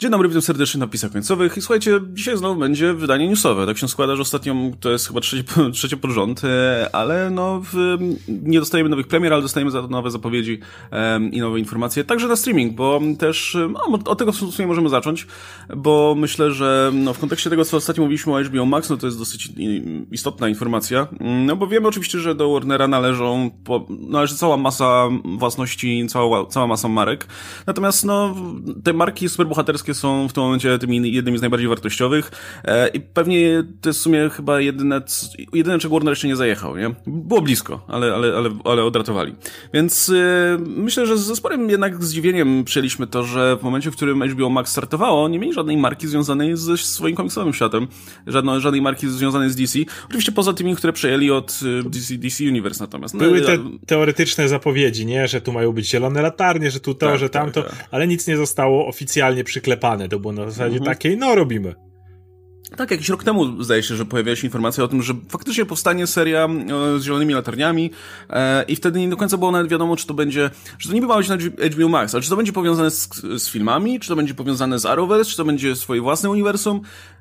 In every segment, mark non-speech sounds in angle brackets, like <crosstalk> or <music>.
Dzień dobry, witam serdecznie na pisach końcowych. I słuchajcie, dzisiaj znowu będzie wydanie newsowe. Tak się składa, że ostatnio to jest chyba trzecie, <laughs> trzecie pod rząd, e, ale no w, nie dostajemy nowych premier, ale dostajemy za to nowe zapowiedzi um, i nowe informacje, także na streaming, bo też no, od tego w sumie możemy zacząć, bo myślę, że no, w kontekście tego, co ostatnio mówiliśmy o HBO Max, no to jest dosyć istotna informacja, no bo wiemy oczywiście, że do Warnera należą, po, należy cała masa własności, cała, cała masa marek, natomiast no te marki superbohaterskie są w tym momencie tymi jednymi z najbardziej wartościowych e, i pewnie to jest w sumie chyba jedyne, jedyne czego Warner jeszcze nie zajechał, nie? Było blisko, ale, ale, ale, ale odratowali. Więc e, myślę, że ze sporym jednak zdziwieniem przyjęliśmy to, że w momencie, w którym HBO Max startowało, nie mieli żadnej marki związanej ze swoim komiksowym światem, żadnej, żadnej marki związanej z DC. Oczywiście poza tymi, które przejęli od DC, DC Universe natomiast. No, Były te teoretyczne zapowiedzi, nie? Że tu mają być zielone latarnie, że tu to, tak, że tak, tamto, tak, tak. ale nic nie zostało oficjalnie przyklepane zaklepane. To było na zasadzie mhm. takiej, no robimy. Tak, jakiś rok temu zdaje się, że pojawiła się informacja o tym, że faktycznie powstanie seria e, z zielonymi latarniami e, i wtedy nie do końca było nawet wiadomo, czy to będzie, że to niby ma być na HBO Max, ale czy to będzie powiązane z, z filmami, czy to będzie powiązane z Arrowverse, czy to będzie swoje własne uniwersum,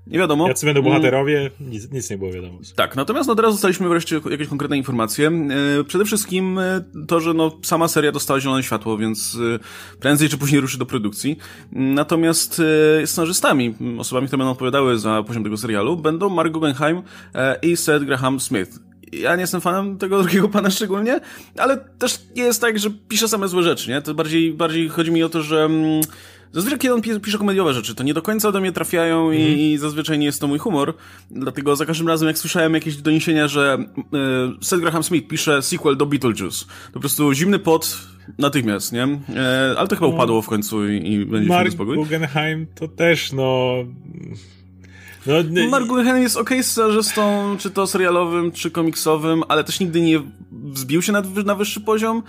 nie wiadomo. Jacy będą bohaterowie, nic, nic nie było wiadomo. Tak, natomiast no teraz dostaliśmy wreszcie jakieś konkretne informacje. E, przede wszystkim e, to, że no sama seria dostała zielone światło, więc e, prędzej czy później ruszy do produkcji. Natomiast scenarzystami, osobami, które będą odpowiadały za poziom tego serialu, będą Mark Guggenheim i Seth Graham Smith ja nie jestem fanem tego <laughs> drugiego pana szczególnie, ale też nie jest tak, że pisze same złe rzeczy, nie? To bardziej, bardziej chodzi mi o to, że mm, Zazwyczaj kiedy on pisze komediowe rzeczy, to nie do końca do mnie trafiają i, mhm. i, zazwyczaj nie jest to mój humor. Dlatego za każdym razem, jak słyszałem jakieś doniesienia, że y, Seth Graham Smith pisze sequel do Beetlejuice, to po prostu zimny pot natychmiast, nie? E, ale to chyba no, upadło w końcu i, i będzie Mark spokój. Guggenheim to też, no... No, Mark Guggenheim jest okej okay scenarzystą, czy to serialowym, czy komiksowym, ale też nigdy nie wzbił się na, na wyższy poziom.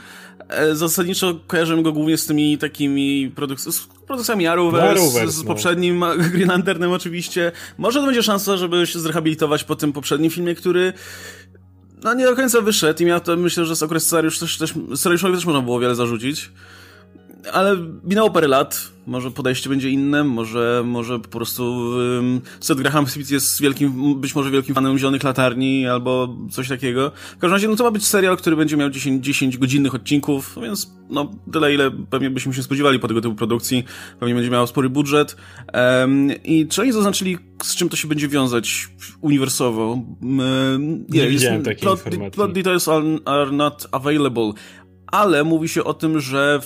E, zasadniczo kojarzymy go głównie z tymi takimi produk- z produkcjami Arrowverse, Arrowverse z, z no. poprzednim Green Lanternem <laughs> oczywiście. Może to będzie szansa, żeby się zrehabilitować po tym poprzednim filmie, który no nie do końca wyszedł i miał to, myślę, że z okres scenariusz też, też, scenariuszowi też można było wiele zarzucić ale minęło parę lat, może podejście będzie inne, może, może po prostu um, Seth Graham Smith jest wielkim, być może wielkim fanem Zielonych Latarni albo coś takiego. W każdym razie, no to ma być serial, który będzie miał 10, 10 godzinnych odcinków, no więc no tyle, ile pewnie byśmy się spodziewali po tego typu produkcji. Pewnie będzie miał spory budżet. Um, I czy oni zaznaczyli, z czym to się będzie wiązać uniwersowo? Um, Nie jest, widziałem takiej plot, informacji. Plot details are, are not available ale mówi się o tym, że,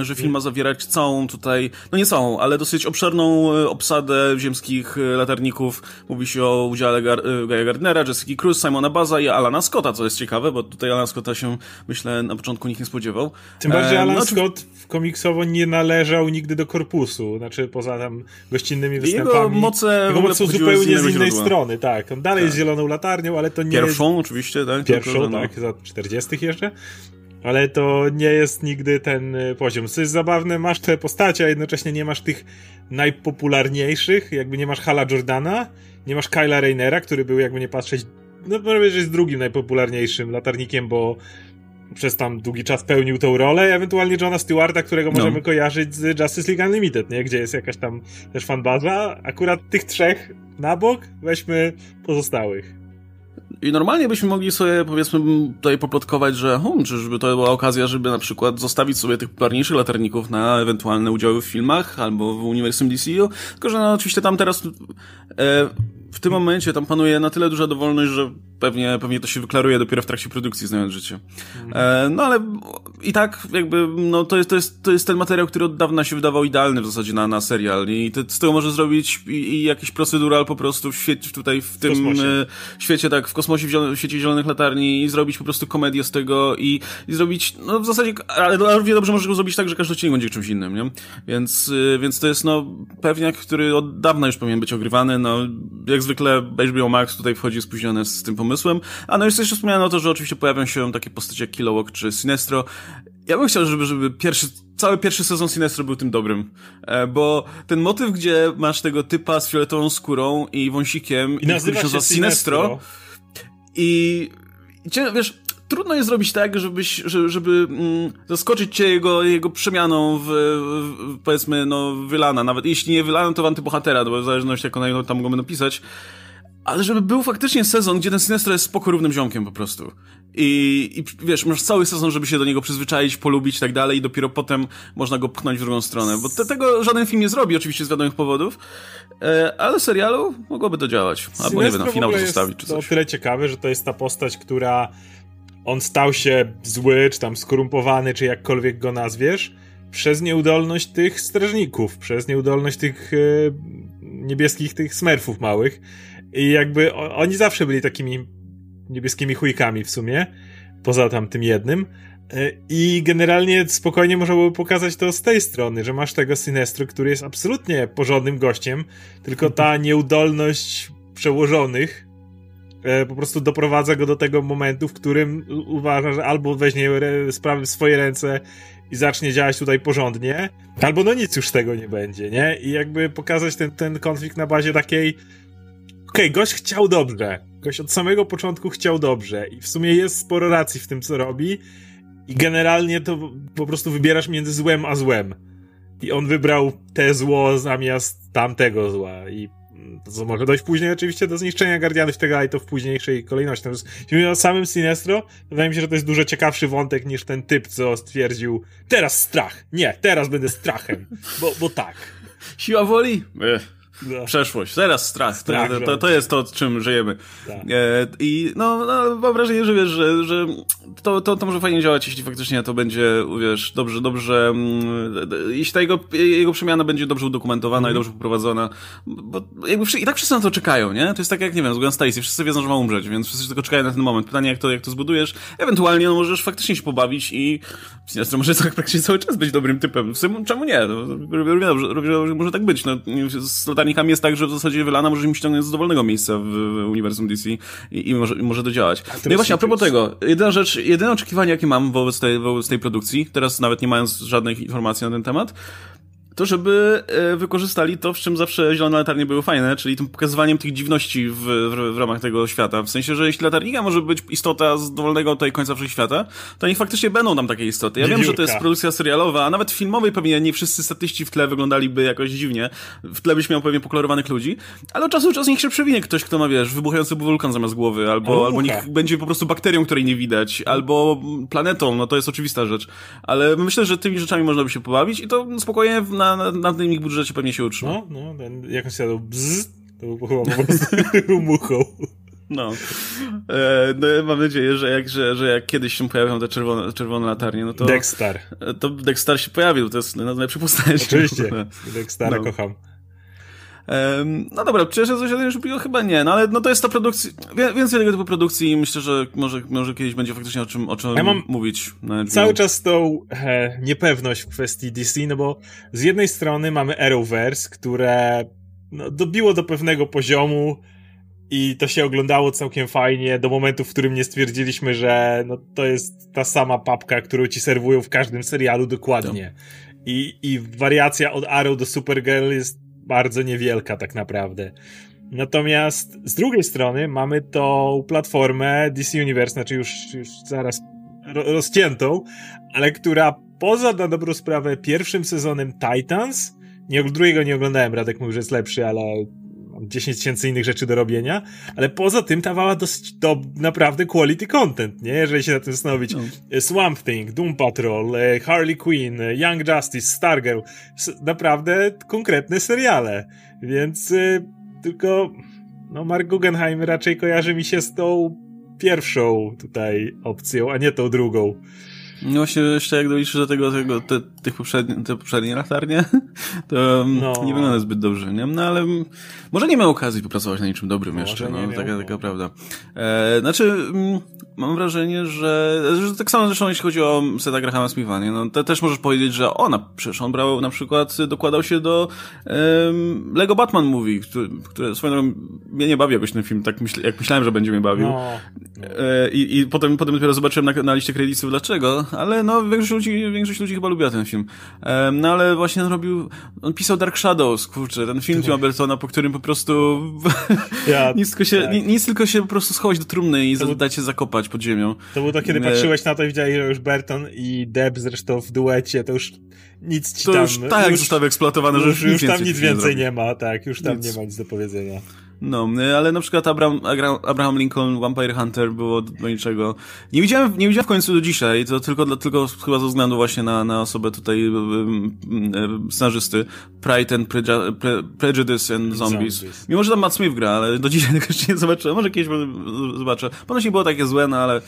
że film ma zawierać całą tutaj, no nie całą, ale dosyć obszerną e, obsadę ziemskich e, latarników. Mówi się o udziale Gar e, Gaia Gardnera, Jessica Cruz, Simona Baza i Alana Scotta, co jest ciekawe, bo tutaj Alana Scotta się, myślę, na początku nikt nie spodziewał. Tym bardziej Alan no, Scott komiksowo nie należał nigdy do korpusu, znaczy poza tam gościnnymi występami. Jego moce, Jego moce zupełnie z, z innej strony, tak. On dalej tak. jest zieloną latarnią, ale to nie Pierwszą jest... oczywiście, tak. Pierwszą, tylko, no. tak, za 40 jeszcze ale to nie jest nigdy ten y, poziom. Co jest zabawne, masz te postacie, a jednocześnie nie masz tych najpopularniejszych, jakby nie masz Hala Jordana, nie masz Kyla Raynera, który był jakby nie patrzeć, no prawie że jest drugim najpopularniejszym latarnikiem, bo przez tam długi czas pełnił tą rolę, ewentualnie Johna Stewarta, którego no. możemy kojarzyć z Justice League Unlimited, nie? Gdzie jest jakaś tam też fanbaza. Akurat tych trzech na bok weźmy pozostałych. I normalnie byśmy mogli sobie, powiedzmy, tutaj poplotkować, że hmm, czyżby to była okazja, żeby na przykład zostawić sobie tych popularniejszych latarników na ewentualne udziały w filmach albo w uniwersum DCU, tylko że no oczywiście tam teraz e, w tym momencie tam panuje na tyle duża dowolność, że pewnie, pewnie to się wyklaruje dopiero w trakcie produkcji, znając życie. E, no ale i tak jakby, no to jest, to, jest, to jest ten materiał, który od dawna się wydawał idealny w zasadzie na, na serial i z tego może zrobić i, i jakiś procedural po prostu w świecie, tutaj w tym e, świecie, tak, w kosmosie, w, zielone, w świecie zielonych latarni i zrobić po prostu komedię z tego i, i zrobić, no w zasadzie, ale, wie dobrze może go zrobić tak, że każdy odcinek będzie czymś innym, nie? Więc, e, więc to jest no pewniak, który od dawna już powinien być ogrywany, no jak zwykle HBO Max tutaj wchodzi spóźnione z tym pomysłem pomysłem. A no jeszcze wspomniano o to, że oczywiście pojawią się takie postacie jak Kilowog czy Sinestro. Ja bym chciał, żeby, żeby pierwszy, cały pierwszy sezon Sinestro był tym dobrym, e, bo ten motyw, gdzie masz tego typa z fioletową skórą i wąsikiem, i, i który się nazywa Sinestro, i, i wiesz, trudno jest zrobić tak, żebyś, żeby, żeby mm, zaskoczyć cię jego, jego przemianą w, w, powiedzmy, no, wylana. Nawet jeśli nie wylana, to w antybohatera, bo w zależności jak on tam go będą pisać. Ale żeby był faktycznie sezon, gdzie ten Sinestro jest spoko równym ziomkiem po prostu. I, I wiesz, masz cały sezon, żeby się do niego przyzwyczaić, polubić i tak dalej, i dopiero potem można go pchnąć w drugą stronę. Bo te, tego żaden film nie zrobi, oczywiście z wiadomych powodów, e, ale serialu mogłoby to działać. Albo nie wiem, na finał zostawić czy coś. To tyle ciekawe, że to jest ta postać, która on stał się zły, czy tam skorumpowany, czy jakkolwiek go nazwiesz, przez nieudolność tych strażników, przez nieudolność tych e, niebieskich tych smerfów małych. I jakby oni zawsze byli takimi niebieskimi chujkami w sumie, poza tam tym jednym. E, I generalnie spokojnie można było pokazać to z tej strony, że masz tego Sinestro, który jest absolutnie porządnym gościem, tylko ta <laughs> nieudolność przełożonych e, po prostu doprowadza go do tego momentu, w którym uważa, że albo weźmie sprawy w swoje ręce i zacznie działać tutaj porządnie, albo no nic już z tego nie będzie, nie? I jakby pokazać ten, ten konflikt na bazie takiej okej, okay, gość chciał dobrze. Gość od samego początku chciał dobrze i w sumie jest sporo racji w tym, co robi i generalnie to po prostu wybierasz między złem a złem. I on wybrał te zło zamiast tamtego zła i to co może dojść później oczywiście do zniszczenia Guardianów i tego, ale to w późniejszej kolejności. Natomiast jeśli mówimy o samym Sinestro, wydaje mi się, że to jest dużo ciekawszy wątek niż ten typ, co stwierdził teraz strach. Nie, teraz będę strachem, bo, bo tak. Siła woli? Ech. No. Przeszłość, teraz strach. strach to, to, to, jest to, czym żyjemy. Tak. E, I no, no, mam wrażenie, że wiesz, że, że to, to, to może fajnie działać, jeśli faktycznie to będzie, wiesz, dobrze, dobrze, mm, jeśli ta jego, jego przemiana będzie dobrze udokumentowana mm. i mhm. dobrze poprowadzona, bo jakby i tak wszyscy na to czekają, nie? To jest tak jak, nie wiem, z Gwen Stacy, wszyscy wiedzą, że ma umrzeć, więc wszyscy tylko czekają na ten moment. Pytanie, jak to, jak to zbudujesz, ewentualnie no, możesz faktycznie się pobawić i Sinestro może <laughs> tak praktycznie cały czas być dobrym typem. W sumie, czemu nie? No, równie dobrze, dobrze może tak być. No, z latarnikami jest tak, że w zasadzie Wylana może mi ściągnąć z dowolnego miejsca w, w uniwersum DC i, i może, może to działać. No i właśnie, a propos tego, jedyna rzecz, jedyne oczekiwanie, jakie mam wobec tej, wobec tej produkcji, teraz nawet nie mając żadnych informacji na ten temat, to żeby e, wykorzystali to, w czym zawsze zielone latarnie były fajne, czyli tym pokazywaniem tych dziwności w, w, w ramach tego świata. W sensie, że jeśli latarnika może być istota z dowolnego tutaj końca wszechświata, to niech faktycznie będą tam takie istoty. Ja wiem, że to jest produkcja serialowa, a nawet filmowej pewnie nie wszyscy statyści w tle wyglądaliby jakoś dziwnie. W tle byś miał pewnie pokolorowanych ludzi, ale od czasu do czasu niech się przewinie ktoś, kto ma, wiesz, wybuchający wulkan zamiast głowy, albo, albo niech będzie po prostu bakterią, której nie widać, albo planetą, no to jest oczywista rzecz. Ale myślę, że tymi rzeczami można by się pobawić i to spokojnie w na, na, na tym ich budżecie pewnie się utrzyma. No, no, ten, jak on się jadł bzz, to był chyba po prostu <laughs> muchą. No. E, no. Mam nadzieję, że jak, że, że jak kiedyś się pojawią te czerwone, czerwone latarnie, no to... Dexter. To Dexter się pojawił, to jest najlepsza postać. Oczywiście, <laughs> Dextera no. kocham. No dobra, czy jeszcze coś o tym już było? Chyba nie, no ale no to jest ta produkcja, więcej tego typu produkcji i myślę, że może, może kiedyś będzie faktycznie o czym, o czym ja mam mówić. cały czas tą e, niepewność w kwestii DC, no bo z jednej strony mamy Arrowverse, które no, dobiło do pewnego poziomu i to się oglądało całkiem fajnie do momentu, w którym nie stwierdziliśmy, że no, to jest ta sama papka, którą ci serwują w każdym serialu dokładnie. I, I wariacja od Arrow do Supergirl jest bardzo niewielka tak naprawdę. Natomiast z drugiej strony mamy tą platformę DC Universe, znaczy już, już zaraz rozciętą, ale która poza na dobrą sprawę pierwszym sezonem Titans, nie, drugiego nie oglądałem, Radek mówił, że jest lepszy, ale 10 tysięcy innych rzeczy do robienia, ale poza tym dawała dosyć do naprawdę quality content, nie? Jeżeli się na tym zastanowić. No. Swamp Thing, Doom Patrol, e, Harley Quinn, e, Young Justice, Stargirl. Naprawdę konkretne seriale. Więc tylko no Mark Guggenheim raczej kojarzy mi się z tą pierwszą tutaj opcją, a nie tą drugą. No właśnie, jeszcze jak doliczysz do tego, tego te, tych poprzednich, te poprzednie latarnie, <laughs> to no. nie wygląda zbyt dobrze, nie? No ale może nie miał okazji popracować na niczym dobrym może jeszcze, no, taka, taka prawda. E, znaczy, mm, mam wrażenie, że, że tak samo zresztą jeśli chodzi o Seta Grahama Smitha, nie? No, te, też możesz powiedzieć, że ona, przecież on brał na przykład, dokładał się do um, Lego Batman Movie, które, które swoją drogą mnie nie bawi jakoś ten film, tak myśl, jak myślałem, że będzie mnie bawił. No. E, i, I potem, potem dopiero zobaczyłem na, na liście kredytów dlaczego, ale no większość ludzi, większość ludzi chyba lubiła ten film. Um, no ale właśnie on robił, on pisał Dark Shadows, kurczę, ten film Tima Burtona, po którym po prostu <laughs> ja, nic, tylko się, tak. nic tylko się po prostu schować do trumny i był, dać się zakopać pod ziemią. To było to, kiedy e... patrzyłeś na to i widziałeś, że już Burton i Deb zresztą w duecie, to już nic ci to tam... już tak już, zostały eksploatowane, że już, już, już tam nic więcej nie, nie ma, tak, już tam nic. nie ma nic do powiedzenia. No, y, ale na przykład Abraham, Abraham Lincoln, Vampire Hunter było do niczego. Nie widziałem, nie widziałem w końcu do dzisiaj, to tylko, dla, tylko chyba ze względu właśnie na, na osobę tutaj scenarzysty. Pride and Preju Pre Prejudice and Zombies. Zombies. Mimo, że tam Matt Smith gra, ale do dzisiaj <laughs> tego jeszcze nie zobaczyłem. Może kiedyś zobaczę. Ponoć nie było takie złe, no ale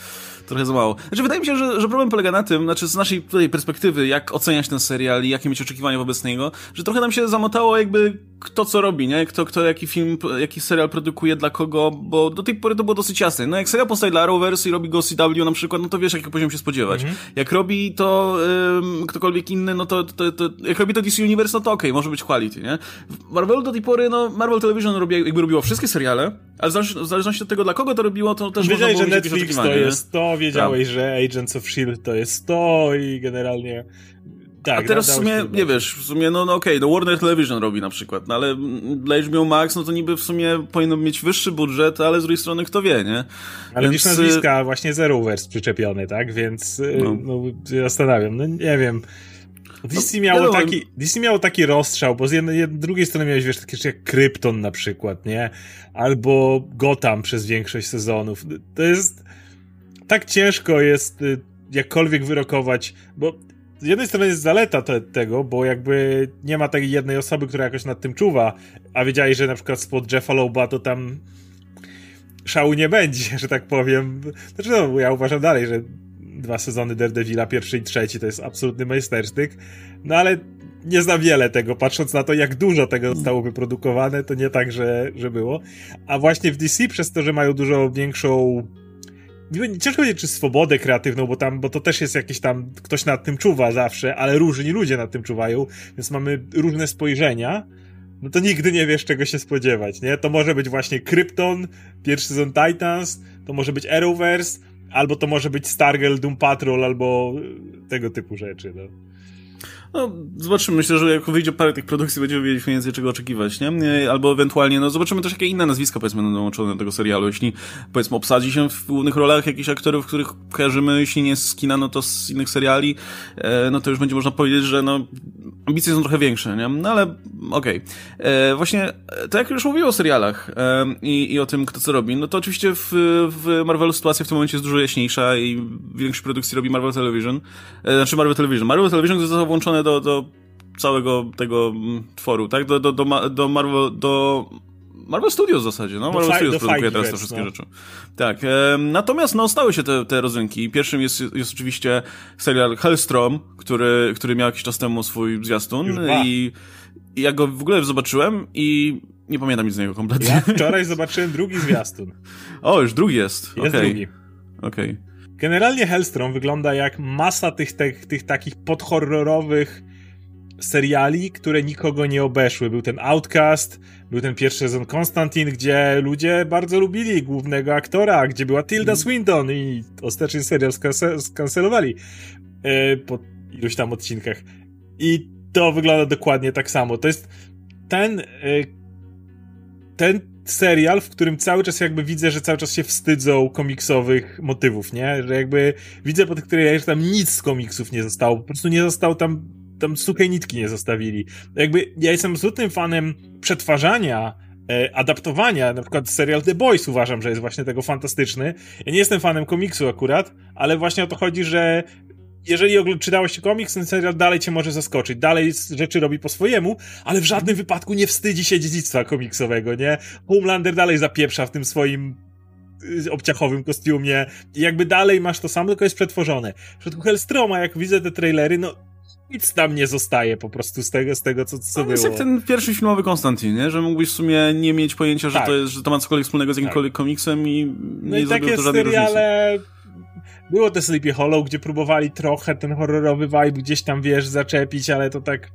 trochę za mało. Znaczy, wydaje mi się, że, że problem polega na tym, znaczy z naszej tutaj perspektywy, jak oceniać ten serial i jakie mieć oczekiwania wobec niego, że trochę nam się zamotało jakby kto co robi, nie? Kto, kto jaki film, jaki serial produkuje dla kogo, bo do tej pory to było dosyć jasne. No jak serial powstaje dla Arrowverse i robi go CW na przykład, no to wiesz, jaki poziom się spodziewać. Mhm. Jak robi to ym, ktokolwiek inny, no to, to, to, jak robi to DC Universe, no to okej, okay, może być quality, nie? W Marvelu do tej pory, no Marvel Television robi, jakby robiło wszystkie seriale, ale w zależności od tego, dla kogo to robiło, to też Wiedziałeś, że Netflix to jest to, wiedziałeś, tak. że Agents of S.H.I.E.L.D. to jest to i generalnie tak, A teraz w sumie, nie wiesz, w sumie, no, no okej, okay, no Warner Television robi na przykład, no ale dla HBO Max, no to niby w sumie powinno mieć wyższy budżet, ale z drugiej strony kto wie, nie? Ale Więc... widzisz nazwiska, właśnie Zeroverse przyczepiony, tak? Więc, y, no, no zastanawiam, no nie wiem. DC no, miało, taki, DC miało taki rozstrzał, bo z jednej, drugiej strony miałeś, wiesz, takie rzeczy jak Krypton na przykład, nie? Albo Gotham przez większość sezonów. To jest... Tak ciężko jest y, jakkolwiek wyrokować, bo z jednej strony jest zaleta te, tego, bo jakby nie ma takiej jednej osoby, która jakoś nad tym czuwa, a wiedzieli, że na przykład spod Jeffa Loba to tam szału nie będzie, <laughs> że tak powiem. Znaczy no, ja uważam dalej, że dwa sezony Daredevila, pierwszy i trzeci, to jest absolutny majstersztyk, no ale nie znam wiele tego, patrząc na to, jak dużo tego zostało wyprodukowane, to nie tak, że, że było. A właśnie w DC, przez to, że mają dużo większą ciężko powiedzieć, czy swobodę kreatywną, bo tam, bo to też jest jakiś tam, ktoś nad tym czuwa zawsze, ale różni ludzie nad tym czuwają, więc mamy różne spojrzenia, no to nigdy nie wiesz, czego się spodziewać, nie? To może być właśnie Krypton, pierwszy sezon Titans, to może być Arrowverse, albo to może być Stargirl, Doom Patrol, albo tego typu rzeczy, no. No, zobaczymy. Myślę, że jak wyjdzie parę tych produkcji, będziemy wiedzieć więcej czego oczekiwać, nie? Albo ewentualnie, no zobaczymy też jakie inne nazwiska, powiedzmy, będą dołączone do tego serialu. Jeśli, powiedzmy, obsadzi się w głównych rolach jakichś aktorów, których kojarzymy, jeśli nie z kina, no to z innych seriali, e, no to już będzie można powiedzieć, że no, ambicje są trochę większe, nie? No ale okej. Okay. E, właśnie, to jak już mówiłem o serialach e, i, i o tym, kto co robi, no to oczywiście w, w Marvelu sytuacja w tym momencie jest dużo jaśniejsza i większość produkcji robi Marvel Television, e, znaczy Marvel Television. Marvel Television zostało włączone do, do całego tego mm, tworu, tak? Do, do, do, do Marvel, do Marvel Studios w zasadzie, no. Marvel Studios produkuje teraz te wszystkie no. rzeczy. Tak. E, natomiast, no, stały się te, te rodzynki. Pierwszym jest, jest oczywiście serial Hellstrom, który, który miał jakiś czas temu swój zwiastun i, i ja go w ogóle zobaczyłem i nie pamiętam nic z niego kompletnie. Ja wczoraj zobaczyłem drugi zwiastun. <laughs> O, już drugi jest. Jest okay. drugi. Okej. Okay. Generalnie Hellstrom wygląda jak masa tych, tych, tych takich podhorrorowych seriali, które nikogo nie obeszły. Był ten Outcast, był ten pierwszy sezon Konstantin, gdzie ludzie bardzo lubili głównego aktora, gdzie była Tilda mm. Swinton i ostatni serial skancelowali e, po iluś tam odcinkach. I to wygląda dokładnie tak samo. To jest ten e, ten serial, w którym cały czas jakby widzę, że cały czas się wstydzą komiksowych motywów, nie? Że jakby widzę po tych których że tam nic z komiksów nie zostało, po prostu nie został tam, tam suchej nitki nie zostawili. Jakby ja jestem absolutnym fanem przetwarzania e, adaptowania, na przykład serial The Boys uważam, że jest właśnie tego fantastyczny. Ja nie jestem fanem komiksu akurat, ale właśnie o to chodzi, że jeżeli czytałeś komiks, ten serial dalej cię może zaskoczyć, dalej rzeczy robi po swojemu, ale w żadnym wypadku nie wstydzi się dziedzictwa komiksowego, nie? Homelander dalej zapieprza w tym swoim y, obciachowym kostiumie i jakby dalej masz to samo, tylko jest przetworzone. W przypadku Hellstroma, jak widzę te trailery, no nic tam nie zostaje po prostu z tego, z tego co, co no, było. jest jak ten pierwszy filmowy Konstantin, nie? Że mógłbyś w sumie nie mieć pojęcia, że, tak. to, jest, że to ma cokolwiek wspólnego z jakimkolwiek tak. komiksem i no nie i takie to żadnej seriale... różnicy było te Sleepy Hollow, gdzie próbowali trochę ten horrorowy vibe gdzieś tam, wiesz, zaczepić, ale to tak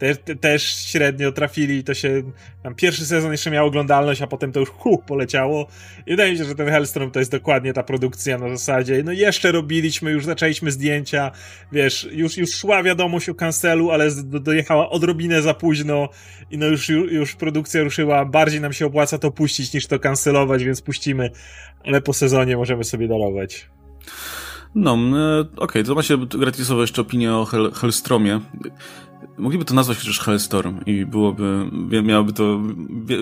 te, te, też średnio trafili to się, tam pierwszy sezon jeszcze miał oglądalność, a potem to już hu, poleciało. I wydaje mi się, że ten Hellstrom to jest dokładnie ta produkcja na zasadzie, no jeszcze robiliśmy, już zaczęliśmy zdjęcia, wiesz, już, już szła wiadomość o cancelu, ale dojechała odrobinę za późno i no już, już produkcja ruszyła, bardziej nam się opłaca to puścić niż to cancelować, więc puścimy, ale po sezonie możemy sobie darować. No, e, okej, okay, to ma się gratisowo jeszcze opinię o Hel. Mogliby to nazwać chociaż Hellstorm i byłoby, miałoby to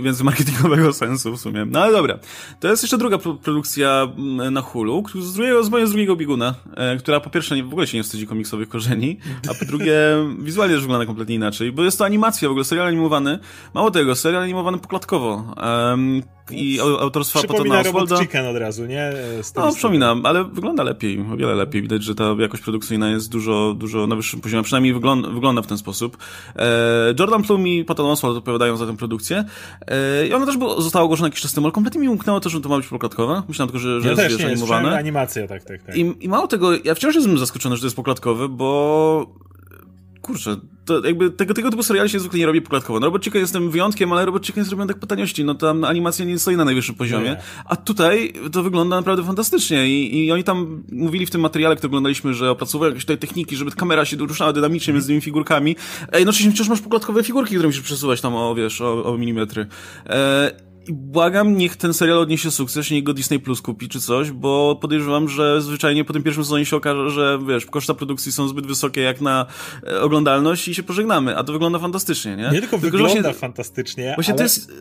więcej marketingowego sensu w sumie. No ale dobra. To jest jeszcze druga produkcja mm, na Hulu, z drugiego, z mojego drugiego bieguna, e, która po pierwsze w ogóle się nie wstydzi komiksowych korzeni, a po drugie wizualnie też wygląda kompletnie inaczej, bo jest to animacja w ogóle, serial animowany. Mało tego, serial animowany poklatkowo. Um, i autorstwa Patona Oswalda. Chicken od razu, nie? No, przypominam, ale wygląda lepiej, o wiele lepiej. Widać, że ta jakość produkcyjna jest dużo, dużo na wyższym poziomie, przynajmniej wygląda, wygląda w ten sposób. E, Jordan Plum i Patton Oswald odpowiadają za tę produkcję e, i ona też było, została ogłoszona jakiś czas temu, ale kompletnie mi umknęło to, że to ma być poklatkowe. Myślałem tylko, że, że ja jest, wiesz, animowane. animacja, tak, tak, tak. I, I mało tego, ja wciąż jestem zaskoczony, że to jest poklatkowe, bo kurczę, to jakby tego, tego typu seriali się zwykle nie robi poklatkowo. No Robot Chicken jestem wyjątkiem, ale Robot Chicken jest robiony tak po taniości. No tam animacja nie stoi na najwyższym poziomie. A tutaj to wygląda naprawdę fantastycznie I, i oni tam mówili w tym materiale, który oglądaliśmy, że opracowują jakieś tutaj techniki, żeby kamera się ruszała dynamicznie między tymi figurkami. A jednocześnie wciąż masz poklatkowe figurki, które musisz przesuwać tam o, wiesz, o, o milimetry. E i błagam, niech ten serial odniesie sukces, niech go Disney Plus kupi czy coś, bo podejrzewam, że zwyczajnie po tym pierwszym sezonie się okaże, że wiesz, koszta produkcji są zbyt wysokie jak na e, oglądalność i się pożegnamy, a to wygląda fantastycznie, nie? Nie tylko, tylko wygląda właśnie, fantastycznie, właśnie ale... to jest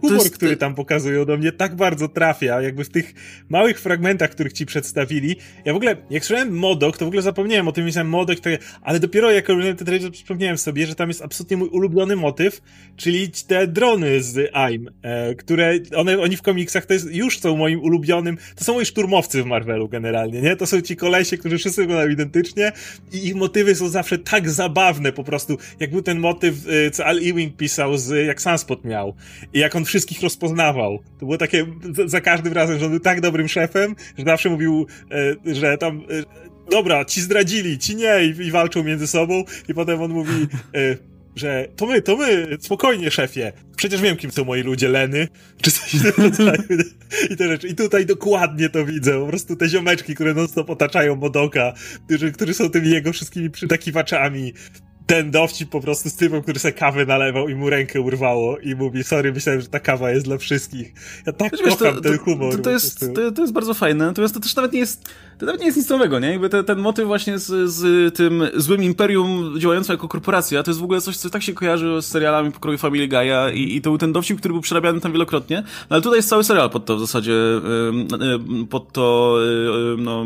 humor, jest... który tam pokazują do mnie tak bardzo trafia, jakby w tych małych fragmentach, których ci przedstawili. Ja w ogóle, jak słyszałem Modok, to w ogóle zapomniałem o tym, myślałem Modok, to, ale dopiero jak robiłem te trailer, przypomniałem sobie, że tam jest absolutnie mój ulubiony motyw, czyli te drony z AIM, e, które one, oni w komiksach to jest, już są moim ulubionym, to są moi szturmowcy w Marvelu generalnie, nie? To są ci kolesie, którzy wszyscy wyglądają identycznie i ich motywy są zawsze tak zabawne po prostu, jak był ten motyw, e, co Al Ewing pisał z, jak Sunspot miał. I jak on wszystkich rozpoznawał. To było takie za każdym razem, że on był tak dobrym szefem, że zawsze mówił, e, że tam e, dobra, ci zdradzili, ci nie i, i walczą między sobą i potem on mówi e, że to my, to my, spokojnie szefie. Przecież wiem, kim są moi ludzie, Leny, czy coś w tym <laughs> rodzaju. I te rzeczy. I tutaj dokładnie to widzę. Po prostu te ziomeczki, które non stop otaczają Modoka, którzy, którzy są tymi jego wszystkimi przytakiwaczami ten dowcip po prostu z typem, który sobie kawę nalewał i mu rękę urwało i mówi, sorry, myślałem, że ta kawa jest dla wszystkich. Ja tak Wiesz, kocham to, ten humor. To, to, jest, to, to, jest bardzo fajne, natomiast to też nawet nie jest, to nawet nie jest nic nowego, nie? Jakby te, ten motyw właśnie z, z tym złym imperium działającym jako korporacja, to jest w ogóle coś, co tak się kojarzy z serialami pokroju Family Guy'a i, i to był ten dowcip, który był przerabiany tam wielokrotnie, no ale tutaj jest cały serial pod to w zasadzie, pod to, no,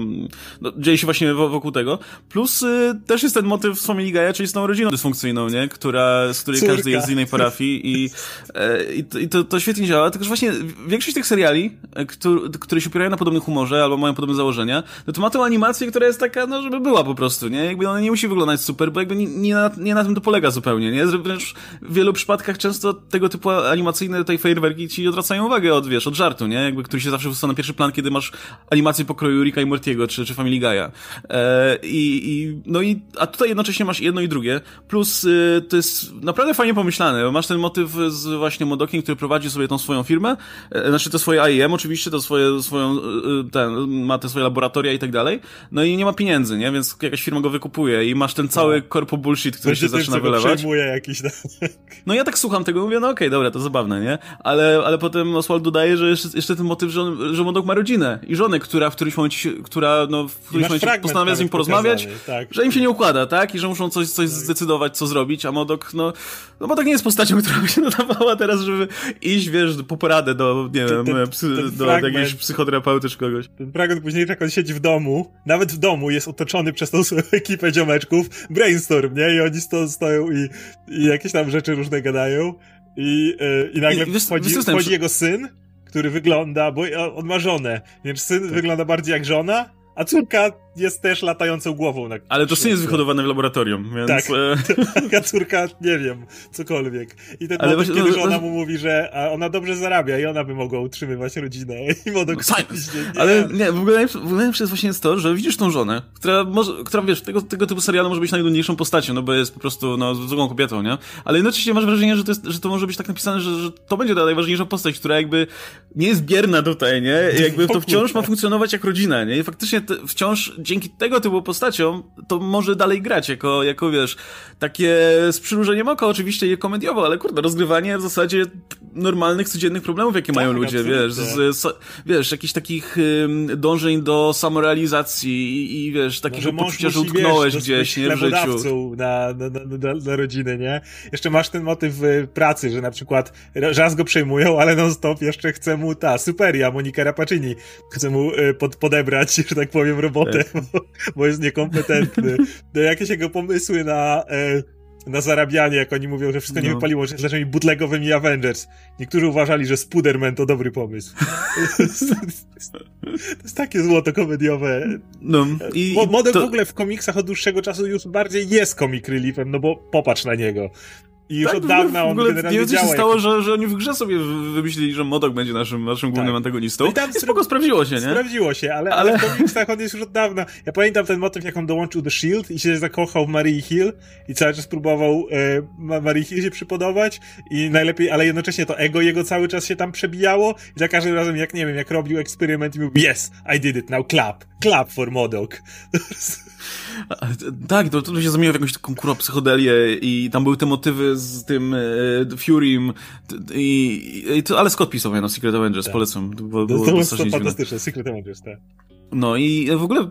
no dzieje się właśnie wokół tego. Plus y, też jest ten motyw z Family Guy'a, czyli z tą rodziną dysfunkcyjną, nie? Która, z której Córka. każdy jest z innej parafii i, e, i, to, to, świetnie działa, tylko że właśnie większość tych seriali, e, które, które się opierają na podobnym humorze albo mają podobne założenia, no to ma tą animację, która jest taka, no żeby była po prostu, nie? Jakby ona nie musi wyglądać super, bo jakby nie, nie, na, nie na tym to polega zupełnie, nie? Wręcz w wielu przypadkach często tego typu animacyjne tutaj fajerwerki ci odwracają uwagę od, wiesz, od żartu, nie? Jakby, który się zawsze wrzuca na pierwszy plan, kiedy masz animację pokroju Ricka i Mortiego, czy, czy Family Guy'a. E, i, i, no i, a tutaj jednocześnie masz jedno i drugie, Plus y, to jest naprawdę fajnie pomyślane, bo masz ten motyw z właśnie Modokiem, który prowadzi sobie tą swoją firmę, e, znaczy to swoje AIM oczywiście, to swoje, swoją, y, y, ten, ma te swoje laboratoria i tak dalej, no i nie ma pieniędzy, nie, więc jakaś firma go wykupuje i masz ten cały no. korpo bullshit, który się zaczyna wylewać. przejmuje jakiś No ja tak słucham tego, mówię, no okej, okay, dobra, to zabawne, nie, ale, ale potem Oswald dodaje, że jeszcze, jeszcze ten motyw, że, on, że Modok ma rodzinę i żonę, która w którymś momencie, która no w którymś momencie postanawia z nim porozmawiać, tak. że im się nie układa, tak, i że muszą coś, coś tak. zdecydować, co zrobić, a Modok, no, no Modok nie jest postacią, <laughs> która by się nadawała teraz, żeby iść, wiesz, po poradę do, nie ten, wiem, ten, ten do fragment, jakiegoś psychoterapeuty czy kogoś. Ten fragment później, jak on siedzi w domu, nawet w domu jest otoczony przez tą swoją <laughs> ekipę ziomeczków, brainstorm, nie? I oni sto, stoją i, i jakieś tam rzeczy różne gadają i, yy, i nagle wiesz, wchodzi, wiesz, wchodzi jego syn, który wygląda, bo on ma żonę, więc syn tak. wygląda bardziej jak żona, a córka jest też latającą głową. Na Ale to syn jest wyhodowany w laboratorium, więc... Tak, e, <laughs> taka córka, nie wiem, cokolwiek. I ten Ale moment, kiedy no, żona no- mu mówi, że ona dobrze zarabia i ona by mogła utrzymywać rodzinę. <laughs> I Modok Science. oczywiście nie. Ale nie, w ogóle w ogóle jest właśnie jest to, że widzisz tą żonę, która może, która wiesz, tego, tego typu serialu może być najnudniejszą postacią, no bo jest po prostu, no, drugą kobietą, nie? Ale jednocześnie masz wrażenie, że to, jest, że to może być tak napisane, że, że to będzie ta najważniejsza postać, która jakby nie jest bierna tutaj, nie? I jakby to wciąż ma funkcjonować jak rodzina, nie? I faktycznie wciąż dzięki tego typu postaciom to może dalej grać jako, jako wiesz, takie z przymrużeniem oka oczywiście je komediowo, ale kurde, rozgrywanie w zasadzie normalnych, codziennych problemów, jakie mają ludzie, absolutnie. wiesz, z, z, wiesz, jakichś takich ym, dążeń do samorealizacji i, i wiesz, takiego mąż poczucia, że utknąłeś wiesz, gdzieś, nie, w życiu. Na, na, na, na, na rodziny, nie? Jeszcze masz ten motyw y, pracy, że na przykład raz go przejmują, ale non-stop jeszcze chce mu ta Superia, Monika Rapacini, chce mu y, pod, podebrać, <laughs> że tak powiem, robotę, <laughs> bo, jest niekompetentny. No, jakieś jego pomysły na... Y, na zarabianie, jak oni mówią, że wszystko nie No. wypaliło, że z rzeczami bootlegowymi Avengers. Niektórzy uważali, że Spiderman to dobry pomysł. to, <laughs> jest, to jest takie złoto komediowe. No, i, Mo- i Model to, w ogóle w komiksach od dłuższego czasu już bardziej jest comic reliefem, no bo popatrz na niego. I już tak, od dawna w on ogóle nie się stało, jako- że, że oni w grze sobie wy- wymyślili, że Modok będzie naszym, naszym głównym Tak. antagonistą. No i tam I spoko, sprawdziło się, nie? Sprawdziło się, ale, ale... Ale- w komiksach on jest już od dawna. Ja pamiętam ten motyw, jak on dołączył do S.H.I.E.L.D. i się zakochał w Marii Hill i cały czas próbował e, Ma- Marii Hill się przypodobać i najlepiej, ale jednocześnie to ego jego cały czas się tam przebijało i za każdym razem, jak nie wiem, jak robił eksperyment i mówił, yes, I did it, now clap, clap for Modok. <laughs> Tak, to, to się zamieniło w jakąś taką kurwa psychodelię i tam były te motywy z tym e, Furym i, i to, ale Scott pisał, no, Secret Avengers, Tak. polecam. To, było, To, to fantastyczne, Secret Avengers, tak. No i w ogóle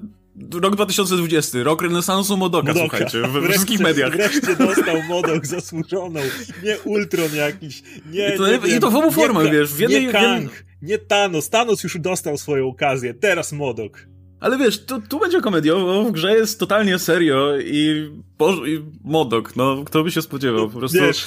rok 2020, rok renesansu Modoka, Modoka. słuchajcie, we Wreszcie- wszystkich mediach. Wreszcie <laughs> dostał Modok zasłużoną. Nie Ultron jakiś. Nie, I to- nie i wiem, to w obu formach, wiesz, w jednej- nie Kang, nie Thanos. Thanos już dostał swoją okazję. Teraz Modok. Ale wiesz, tu, tu będzie komediowo, w grze jest totalnie serio i, i Modok, no kto by się spodziewał, po prostu... Wiesz,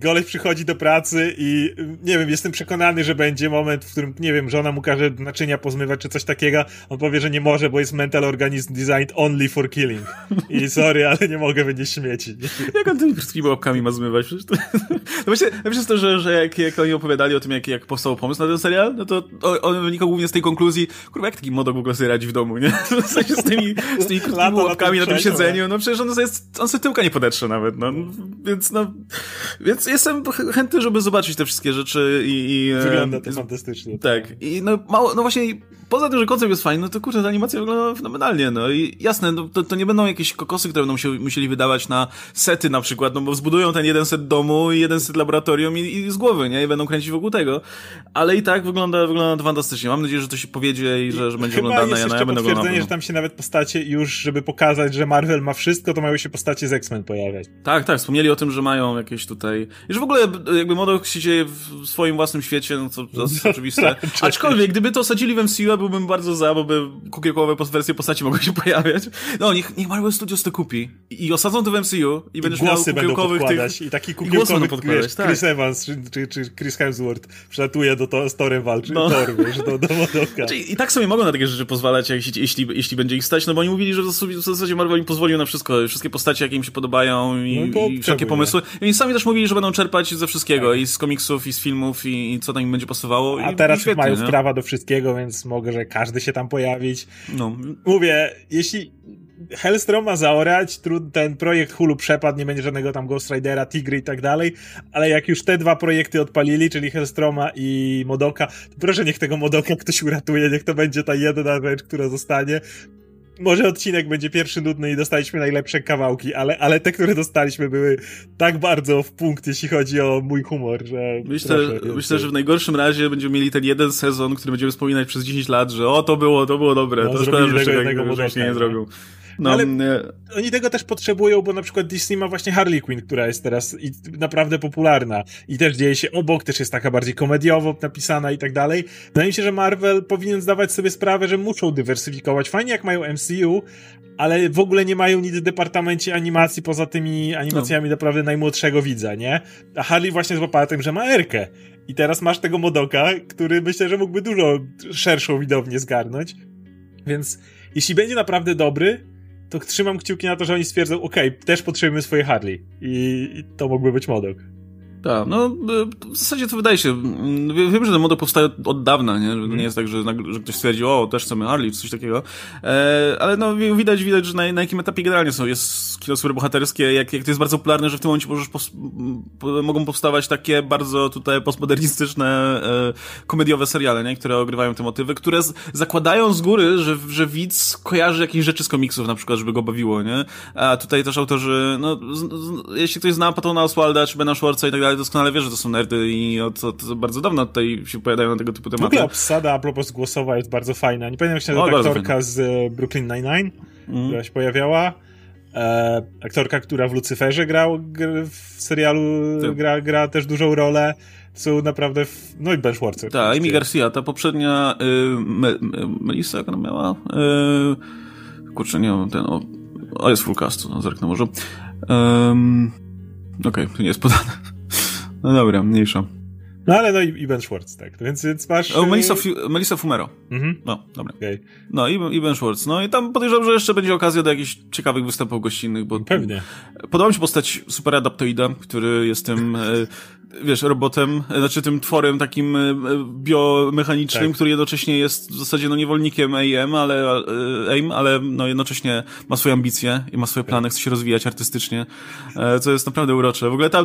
goleś przychodzi do pracy i nie wiem, jestem przekonany, że będzie moment, w którym, nie wiem, żona mu każe naczynia pozmywać czy coś takiego. On powie, że nie może, bo jest mental organism designed only for killing. I sorry, ale nie mogę wynieść śmieci. Jak on tymi wszystkimi łapkami ma zmywać? Przecież to... No właśnie, jest to, że, że jak, jak oni opowiadali o tym, jak, jak powstał pomysł na ten serial, no to on wynikał głównie z tej konkluzji, kurwa, jak taki modok w ogóle sobie radzi w domu, nie? W sensie z tymi, z tymi krótkimi łapkami na tym siedzeniu, no przecież on, sobie, on sobie tyłka nie podetrze nawet, no. Więc no, więc jestem ch- chętny, żeby zobaczyć te wszystkie rzeczy i... i e, Wygląda to fantastycznie. tak. I no mało, no właśnie, poza tym, że koncept jest fajny, no to kurczę, ta animacja wygląda fenomenalnie, no i jasne, no, to, to nie będą jakieś kokosy, które będą się musieli wydawać na sety na przykład, no bo zbudują ten jeden set domu i jeden set laboratorium i, i z głowy, nie? I będą kręcić wokół tego. Ale i tak wygląda, wygląda fantastycznie. Mam nadzieję, że to się powiedzie i że, że będzie Chyba oglądane. jest Ja, no, ja będę oglądał. że tam się nawet postacie już, żeby pokazać, że Marvel ma wszystko, to mają się postacie z X-Men pojawiać. Tak, tak, wspomnieli o tym, że mają jakieś tutaj. I że w ogóle jakby Modok się dzieje w swoim własnym świecie, no to, to jest <laughs> oczywiste. Aczkolwiek, gdyby to osadzili w MCU, ja byłbym bardzo za, bo by kukiełkowe wersje postaci mogły się pojawiać. No, niech, niech Marvel Studios to kupi. I, i osadzą to w MCU i I będziesz miał kukiełkowych tych... i taki kukiełkowy, podkładać, wiesz, tak. Chris Evans czy, czy, czy Chris Hemsworth przylatuje do to, z Torem walczy, No. Thor, wiesz, do, do. Znaczy, I tak sobie mogą na takie rzeczy pozwalać, jeśli, jeśli, jeśli będzie ich stać, no bo oni mówili, że w zasadzie- Marvel im pozwolił na wszystko, wszystkie postacie, jakie im się podobają i, No i wszelkie pomysły. I oni sami też mówili, że będą czerpać ze wszystkiego, Tak. i z komiksów, i z filmów, i, i co tam im będzie pasowało. A i, teraz i świetnie, mają nie? prawa do wszystkiego, więc mogę, że każdy się tam pojawić. No, Mówię, jeśli Hellstrom ma zaorać, ten projekt Hulu przepadł, nie będzie żadnego tam Ghost Ridera, Tigry i tak dalej, ale jak już te dwa projekty odpalili, czyli Hellstroma i Modoka, to proszę niech tego Modoka ktoś uratuje, niech to będzie ta jedna rzecz, która zostanie. Może odcinek będzie pierwszy nudny i dostaliśmy najlepsze kawałki, ale, ale te, które dostaliśmy były tak bardzo w punkt, jeśli chodzi o mój humor, że... Myślę, myślę, że w najgorszym razie będziemy mieli ten jeden sezon, który będziemy wspominać przez 10 lat, że o, to było, to było dobre. No, to szkoda, że tego tego wcześniej nie zrobił. No, Ale- oni tego też potrzebują, bo na przykład Disney ma właśnie Harley Quinn, która jest teraz naprawdę popularna i też dzieje się obok, też jest taka bardziej komediowo napisana i tak dalej. Wydaje mi się, że Marvel powinien zdawać sobie sprawę, że muszą dywersyfikować. Fajnie jak mają MCU, ale w ogóle nie mają nic w departamencie animacji poza tymi animacjami naprawdę najmłodszego widza, nie? A Harley właśnie złapała tym, że ma Erkę. I teraz masz tego Modoka, który myślę, że mógłby dużo szerszą widownię zgarnąć. Więc jeśli będzie naprawdę dobry, to trzymam kciuki na to, że oni stwierdzą, ok, też potrzebujemy swoje Harley. I, i to mógłby być Modok. Tak, no e, w zasadzie to wydaje się, wiem, że ten model powstaje od dawna, nie? Mm. nie jest tak, że, że ktoś stwierdzi, o, też chcemy Harley, czy coś takiego, e, ale no widać, widać, że na, na jakim etapie generalnie są, jest kino superbohaterskie, jak, jak to jest bardzo popularne, że w tym momencie możesz pos, po, mogą powstawać takie bardzo tutaj postmodernistyczne, e, komediowe seriale, nie? Które ogrywają te motywy, które z, zakładają z góry, że, że widz kojarzy jakieś rzeczy z komiksów na przykład, żeby go bawiło, nie? A tutaj też autorzy, no, z, z, jeśli ktoś zna Patona Oswalda, czy Bena Schwartza i tak dalej, doskonale wie, że to są nerdy i od, od, od bardzo dawno tutaj się pojawiają na tego typu tematy. W ogóle obsada a propos głosowa jest bardzo fajna. Nie pamiętam jak się nazywa aktorka z e, Brooklyn Nine-Nine, mm. która się pojawiała. E, aktorka, która w Lucyferze grał w serialu, tak. gra, gra też dużą rolę. Są naprawdę. W... No i Ben Schwartz. Tak, Amy Garcia, ta poprzednia y, Me, Melissa, jak ona miała? Y, kurczę, nie wiem, ten. O, o jest full cast, no, zerknę może. Um, Okej, okay, to nie jest podane. No dobra, mniejsza. No ale no i, i Ben Schwartz, tak. Więc, więc masz... O, Melissa, Fu Melissa Fumero. Mhm. No, dobra. Okay. No i, i Ben Schwartz. No i tam podejrzewam, że jeszcze będzie okazja do jakichś ciekawych występów gościnnych, bo... Pewnie. Podoba mi się postać Super Adaptoida, który jest tym e, wiesz, robotem, znaczy tym tworem takim e, biomechanicznym, tak. który jednocześnie jest w zasadzie no niewolnikiem AIM, ale, e, AIM, ale no jednocześnie ma swoje ambicje i ma swoje plany, chce się rozwijać artystycznie, e, co jest naprawdę urocze. W ogóle ta,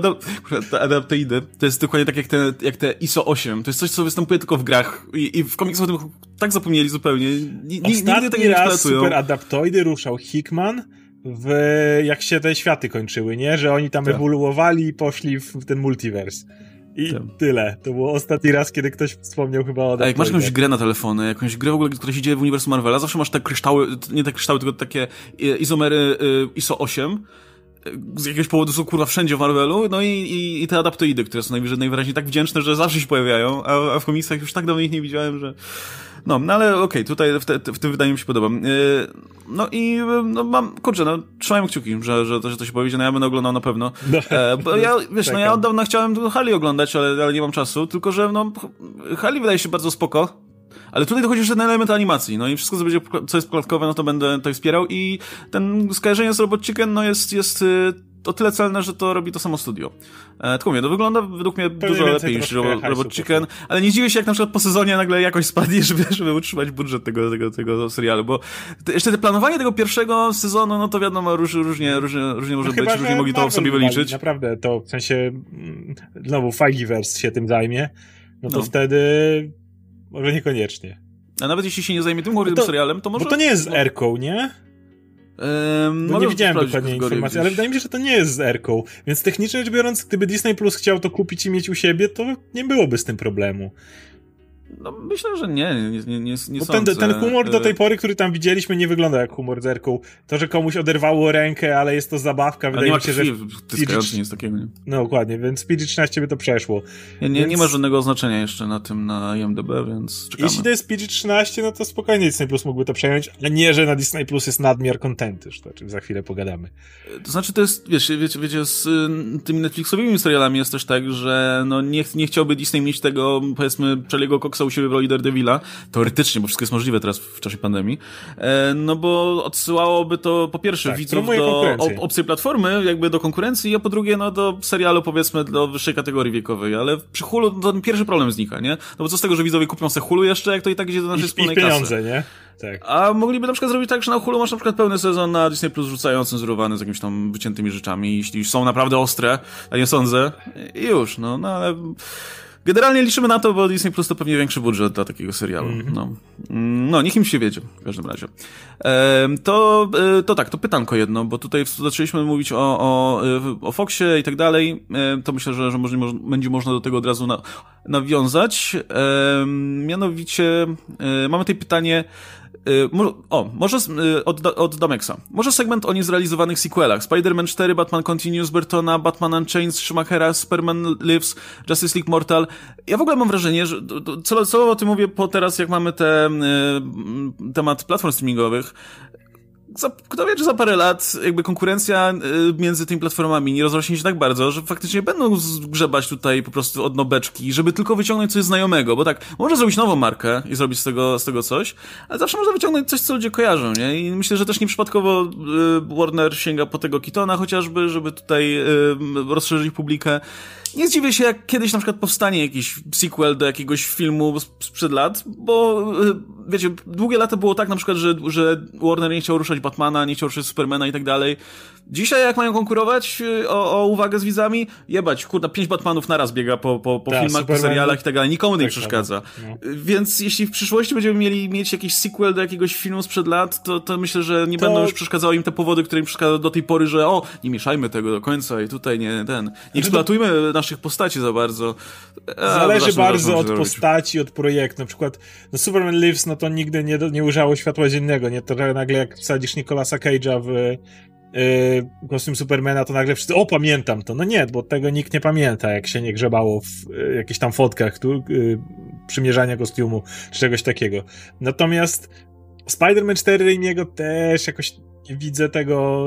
ta adaptoidy to jest dokładnie tak jak te, jak te ISO 8. To jest coś, co występuje tylko w grach i, i w komiksach o tym tak zapomnieli zupełnie. N nigdy tego nie raz super adaptoidy ruszał Hickman, w, jak się te światy kończyły, nie? Że oni tam tak. ewoluowali i poszli w ten multiverse. I tak. tyle. To było ostatni raz, kiedy ktoś wspomniał chyba o A jak masz jakąś grę na telefony, jakąś grę w ogóle, która się dzieje w uniwersum Marvela, zawsze masz te kryształy, nie te kryształy, tylko takie izomery ISO 8, z jakiegoś powodu są kurwa wszędzie w Marvelu, no i, i, i te adaptoidy, które są najwyżej, najwyraźniej tak wdzięczne, że zawsze się pojawiają, a, a w komiksach już tak dawno ich nie widziałem, że... No, no ale okej, okay, tutaj w, te, w, tym wydaniu mi się podoba. Yy, no i no mam, kurczę, no trzymajmy kciuki, że, że, to, że to się powiedzie, no ja będę oglądał na pewno. No, e, bo ja, wiesz, no ja od dawna chciałem Hali oglądać, ale, ale nie mam czasu, tylko że no Hali wydaje się bardzo spoko, ale tutaj dochodzi jeszcze ten element animacji, no i wszystko, co będzie, co jest pokładkowe, no to będę to wspierał i ten skojarzenie z Robot Chicken, no jest, jest y, o tyle celne, że to robi to samo studio. E, tylko mówię, no wygląda według mnie Pewnie dużo lepiej niż Robot Chicken, ale nie dziwię się, jak na przykład po sezonie nagle jakoś spadnie, <laughs> żeby, żeby utrzymać budżet tego, tego, tego serialu, bo te, jeszcze te planowanie tego pierwszego sezonu, no to wiadomo, róż, różnie, różnie, różnie może no być, chyba, różnie mogli to sobie wyliczyć. Naprawdę, to w sensie, mm, znowu Feigiverse się tym zajmie, no to no. wtedy może niekoniecznie. A nawet jeśli się nie zajmie tym no serialem, to może... Bo to nie jest z Erką, nie? Um, no nie widziałem dokładnie informacji, ale wydaje mi się, że to nie jest z Erką. Więc technicznie rzecz biorąc, gdyby Disney Plus chciał to kupić i mieć u siebie, to nie byłoby z tym problemu. No, myślę, że nie, nie, nie, nie, nie Bo ten, ten humor do tej e, pory, który tam widzieliśmy, nie wygląda jak humor z Erką. To, że komuś oderwało rękę, ale jest to zabawka, wydaje mi się, że... PG... nic takiego, nie? No, dokładnie, więc PG-13 by to przeszło. Nie, nie, więc... nie ma żadnego oznaczenia jeszcze na tym, na IMDb, więc czekamy. Jeśli to jest PG-13, no to spokojnie Disney Plus mógłby to przejąć, ale nie, że na Disney Plus jest nadmiar kontentu, o czym za chwilę pogadamy. To znaczy, to jest, wiesz, wiecie, wiecie z y, tymi Netflixowymi serialami jest też tak, że no nie, nie chciałby Disney mieć tego, powiedzmy, Charlie'ego Coxa u siebie roli Daredevila, teoretycznie, bo wszystko jest możliwe teraz w czasie pandemii, e, no bo odsyłałoby to po pierwsze tak, widzów do obcej platformy, jakby do konkurencji, a po drugie no do serialu powiedzmy do wyższej kategorii wiekowej, ale przy Hulu ten pierwszy problem znika, nie? No bo co z tego, że widzowie kupią sobie Hulu jeszcze, jak to i tak idzie do naszej I, wspólnej i pieniądze, kasy. nie? Tak. A mogliby na przykład zrobić tak, że na Hulu masz na przykład pełny sezon na Disney Plus rzucający, cenzurowany z jakimiś tam wyciętymi rzeczami, jeśli są naprawdę ostre, a nie sądzę, i już, no, no ale Generalnie liczymy na to, bo Disney Plus to pewnie większy budżet dla takiego serialu. Mm -hmm. No. no, niech im się wiedzie, w każdym razie. E, to, e, to tak, to pytanko jedno, bo tutaj zaczęliśmy mówić o, o, o Foxie i tak dalej. E, to myślę, że, że może, będzie można do tego od razu na, nawiązać. E, mianowicie e, mamy tutaj pytanie, o, może y, od, od Domexa. Może segment o niezrealizowanych sequelach. Spider-Man 4, Batman Continues Burtona, Batman Unchained, Schumachera, Superman Lives, Justice League Mortal. Ja w ogóle mam wrażenie, że co o tym mówię po teraz, jak mamy te, y, temat platform streamingowych, za, kto wie, czy za parę lat jakby konkurencja y, między tymi platformami nie rozrośnie się tak bardzo, że faktycznie będą zgrzebać tutaj po prostu od nobeczki, żeby tylko wyciągnąć coś znajomego, bo tak, można zrobić nową markę i zrobić z tego, z tego coś, ale zawsze można wyciągnąć coś, co ludzie kojarzą, nie? I myślę, że też nieprzypadkowo y, Warner sięga po tego Kitona chociażby, żeby tutaj y, rozszerzyć publikę. Nie zdziwię się, jak kiedyś na przykład powstanie jakiś sequel do jakiegoś filmu sprzed lat, bo wiecie, długie lata było tak na przykład, że, że Warner nie chciał ruszać Batmana, nie chciał ruszać Supermana i tak dalej. Dzisiaj jak mają konkurować y, o, o uwagę z widzami, jebać, kurna, pięć Batmanów naraz biega po, po, po Ta, filmach, Superman, po serialach i tak dalej, nikomu nie tak przeszkadza. No. Więc jeśli w przyszłości będziemy mieli mieć jakiś sequel do jakiegoś filmu sprzed lat, to, to myślę, że nie to... będą już przeszkadzały im te powody, które im przeszkadzały do tej pory, że o, nie mieszajmy tego do końca i tutaj nie ten, nie znaczy eksploatujmy to... naszych postaci za bardzo. A, Zależy bardzo od postaci, od projektu. Na przykład no Superman Lives, no to nigdy nie, nie ujrzało światła dziennego, nie? To nagle jak wsadzisz Nicolasa Cage'a w yy, kostium Supermana, to nagle wszyscy, o pamiętam to. No nie, bo tego nikt nie pamięta, jak się nie grzebało w yy, jakichś tam fotkach tu, yy, przymierzania kostiumu, czy czegoś takiego. Natomiast Spider-Man 4 Raimiego też jakoś nie widzę tego,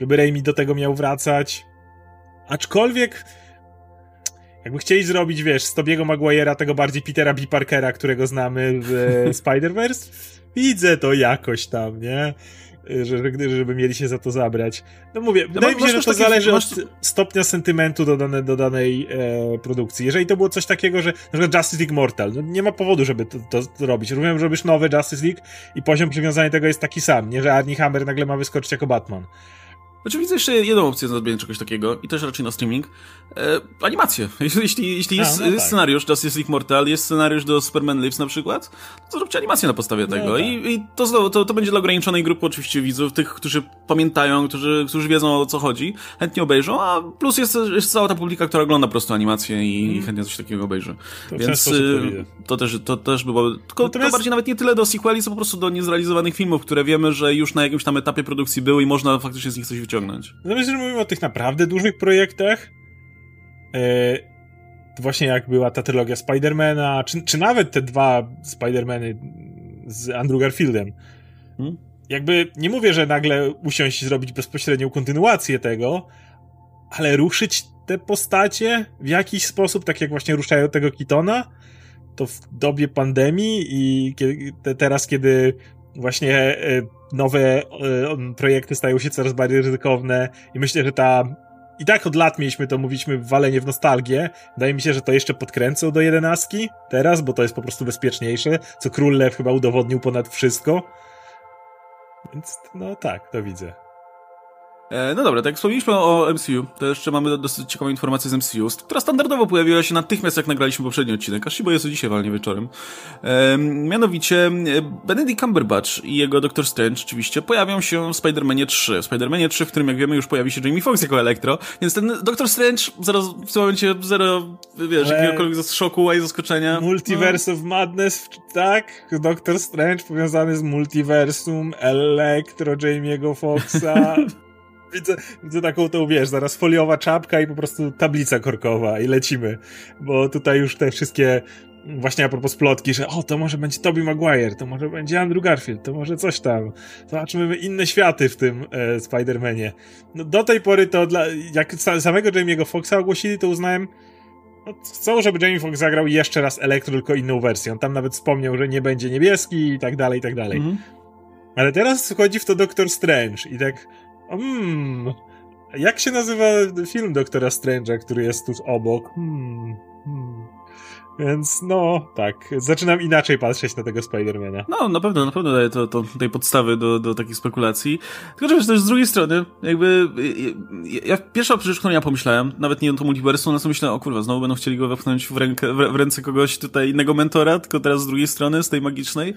żeby Raimi do tego miał wracać. Aczkolwiek jakby chcieli zrobić, wiesz, z Tobiego Maguire'a tego bardziej Petera B. Parkera, którego znamy w <laughs> Spider-Verse, widzę to jakoś tam, nie? Że, żeby mieli się za to zabrać. No mówię, no wydaje mi się, że to zależy masz... od stopnia sentymentu do, dane, do danej e, produkcji. Jeżeli to było coś takiego, że na przykład Justice League Mortal, no nie ma powodu, żeby to, to robić. Rozumiem, że robisz nowy Justice League i poziom przywiązania tego jest taki sam, nie? Że Arnie Hammer nagle ma wyskoczyć jako Batman. Znaczy widzę jeszcze jedną opcję na zrobienie czegoś takiego i też raczej na streaming. E, animacje. <laughs> Jeśli, jeśli jest, A, no jest tak. scenariusz Justice League Mortal, jest scenariusz do Superman Lives na przykład, to zróbcie animację na podstawie no tego. No tak. I, I, to znowu, to, to będzie dla ograniczonej grupy oczywiście widzów, tych, którzy pamiętają, którzy, którzy wiedzą o co chodzi, chętnie obejrzą, a plus jest, jest cała ta publika, która ogląda po prostu animację i, mm. chętnie coś takiego obejrzy. To Więc y, to też, to też było. Tylko Natomiast... to bardziej nawet nie tyle do sequeli, co po prostu do niezrealizowanych filmów, które wiemy, że już na jakimś tam etapie produkcji były i można faktycznie z nich coś wyciągnąć. Natomiast jeżeli mówimy o tych naprawdę dużych projektach, e, właśnie jak była ta trylogia Spidermana, czy, czy nawet te dwa Spidermany z Andrew Garfieldem, hmm? jakby nie mówię, że nagle usiąść i zrobić bezpośrednią kontynuację tego, ale ruszyć te postacie w jakiś sposób, tak jak właśnie ruszają tego Kitona, to w dobie pandemii i te, teraz, kiedy właśnie e, nowe e, projekty stają się coraz bardziej ryzykowne i myślę, że ta i tak od lat mieliśmy to, mówiliśmy, walenie w nostalgię. Wydaje mi się, że to jeszcze podkręcą do jedenastki teraz, bo to jest po prostu bezpieczniejsze, co Król Lew chyba udowodnił ponad wszystko. Więc no tak, to widzę. E, no dobra, tak jak wspomnieliśmy o MCU, to jeszcze mamy dosyć ciekawą informację z MCU, która standardowo pojawiła się natychmiast, jak nagraliśmy poprzedni odcinek, aż bo jest dzisiaj walnie wieczorem. E, mianowicie Benedict Cumberbatch i jego Doctor Strange oczywiście pojawią się w Spider-Manie 3. W Spider-Manie 3, w którym jak wiemy już pojawi się Jamie Foxx jako Elektro, więc ten Doctor Strange zero, w tym momencie zero, wiesz, Ale... jakiegokolwiek szoku i zaskoczenia. Multiverse no. of Madness, tak? Doctor Strange powiązany z multiversum, Elektro, Jamie'ego Foxa. <laughs> widzę, widzę taką tą, wiesz, zaraz foliowa czapka i po prostu tablica korkowa i lecimy. Bo tutaj już te wszystkie właśnie a propos plotki, że o, to może będzie Tobey Maguire, to może będzie Andrew Garfield, to może coś tam. Zobaczymy inne światy w tym e, Spider-Manie. No, do tej pory to dla, jak samego Jamie'ego Foxa ogłosili, to uznałem, no, chcą, żeby Jamie Foxx zagrał jeszcze raz Elektro, tylko inną wersję. On tam nawet wspomniał, że nie będzie niebieski i tak dalej, i tak dalej. Mm -hmm. Ale teraz wchodzi w to Doctor Strange i tak Hmm. Jak się nazywa film Doktora Strange'a, który jest tuż obok? Hmm. hmm. Więc no, tak, zaczynam inaczej patrzeć na tego Spidermana. No, na pewno, na pewno daje to, to tej podstawy do, do takich spekulacji. Tylko, że też z drugiej strony, jakby, ja, pierwsza rzecz, którą ja pomyślałem, nawet nie o to multiversum, na co myślałem, o kurwa, znowu będą chcieli go wepchnąć w, rękę, w, w ręce kogoś tutaj innego mentora, tylko teraz z drugiej strony, z tej magicznej.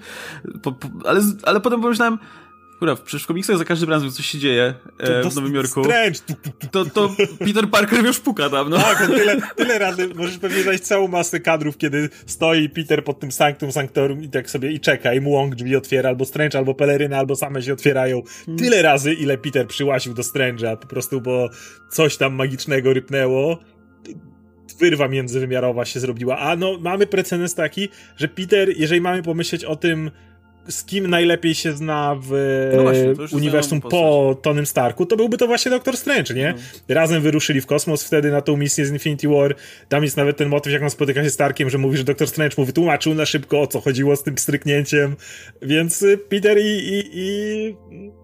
Po, po, ale, ale potem pomyślałem, Kurwa, przecież w komiksach za każdym razem coś się dzieje e, to, w Nowym Jorku. Strange. To, to <laughs> Peter Parker już puka tam, no. Tak, tyle, tyle razy, możesz pewnie znaleźć całą masę kadrów, kiedy stoi Peter pod tym Sanctum Sanctorum i tak sobie i czeka, i mu Wong drzwi otwiera, albo Strange, albo Peleryna, albo same się otwierają. Hmm. Tyle razy, ile Peter przyłasił do Strange'a, po prostu, bo coś tam magicznego rypnęło wyrwa międzywymiarowa się zrobiła. A no, mamy precedens taki, że Peter, jeżeli mamy pomyśleć o tym, z kim najlepiej się zna w no właśnie, uniwersum po Tonym Starku, to byłby to właśnie Doktor Strange, nie? No. Razem wyruszyli w kosmos wtedy na tą misję z Infinity War. Tam jest nawet ten motyw, jak on spotyka się z Starkiem, że mówi, że Doktor Strange mu wytłumaczył na szybko, o co chodziło z tym stryknięciem. Więc Peter i, i, i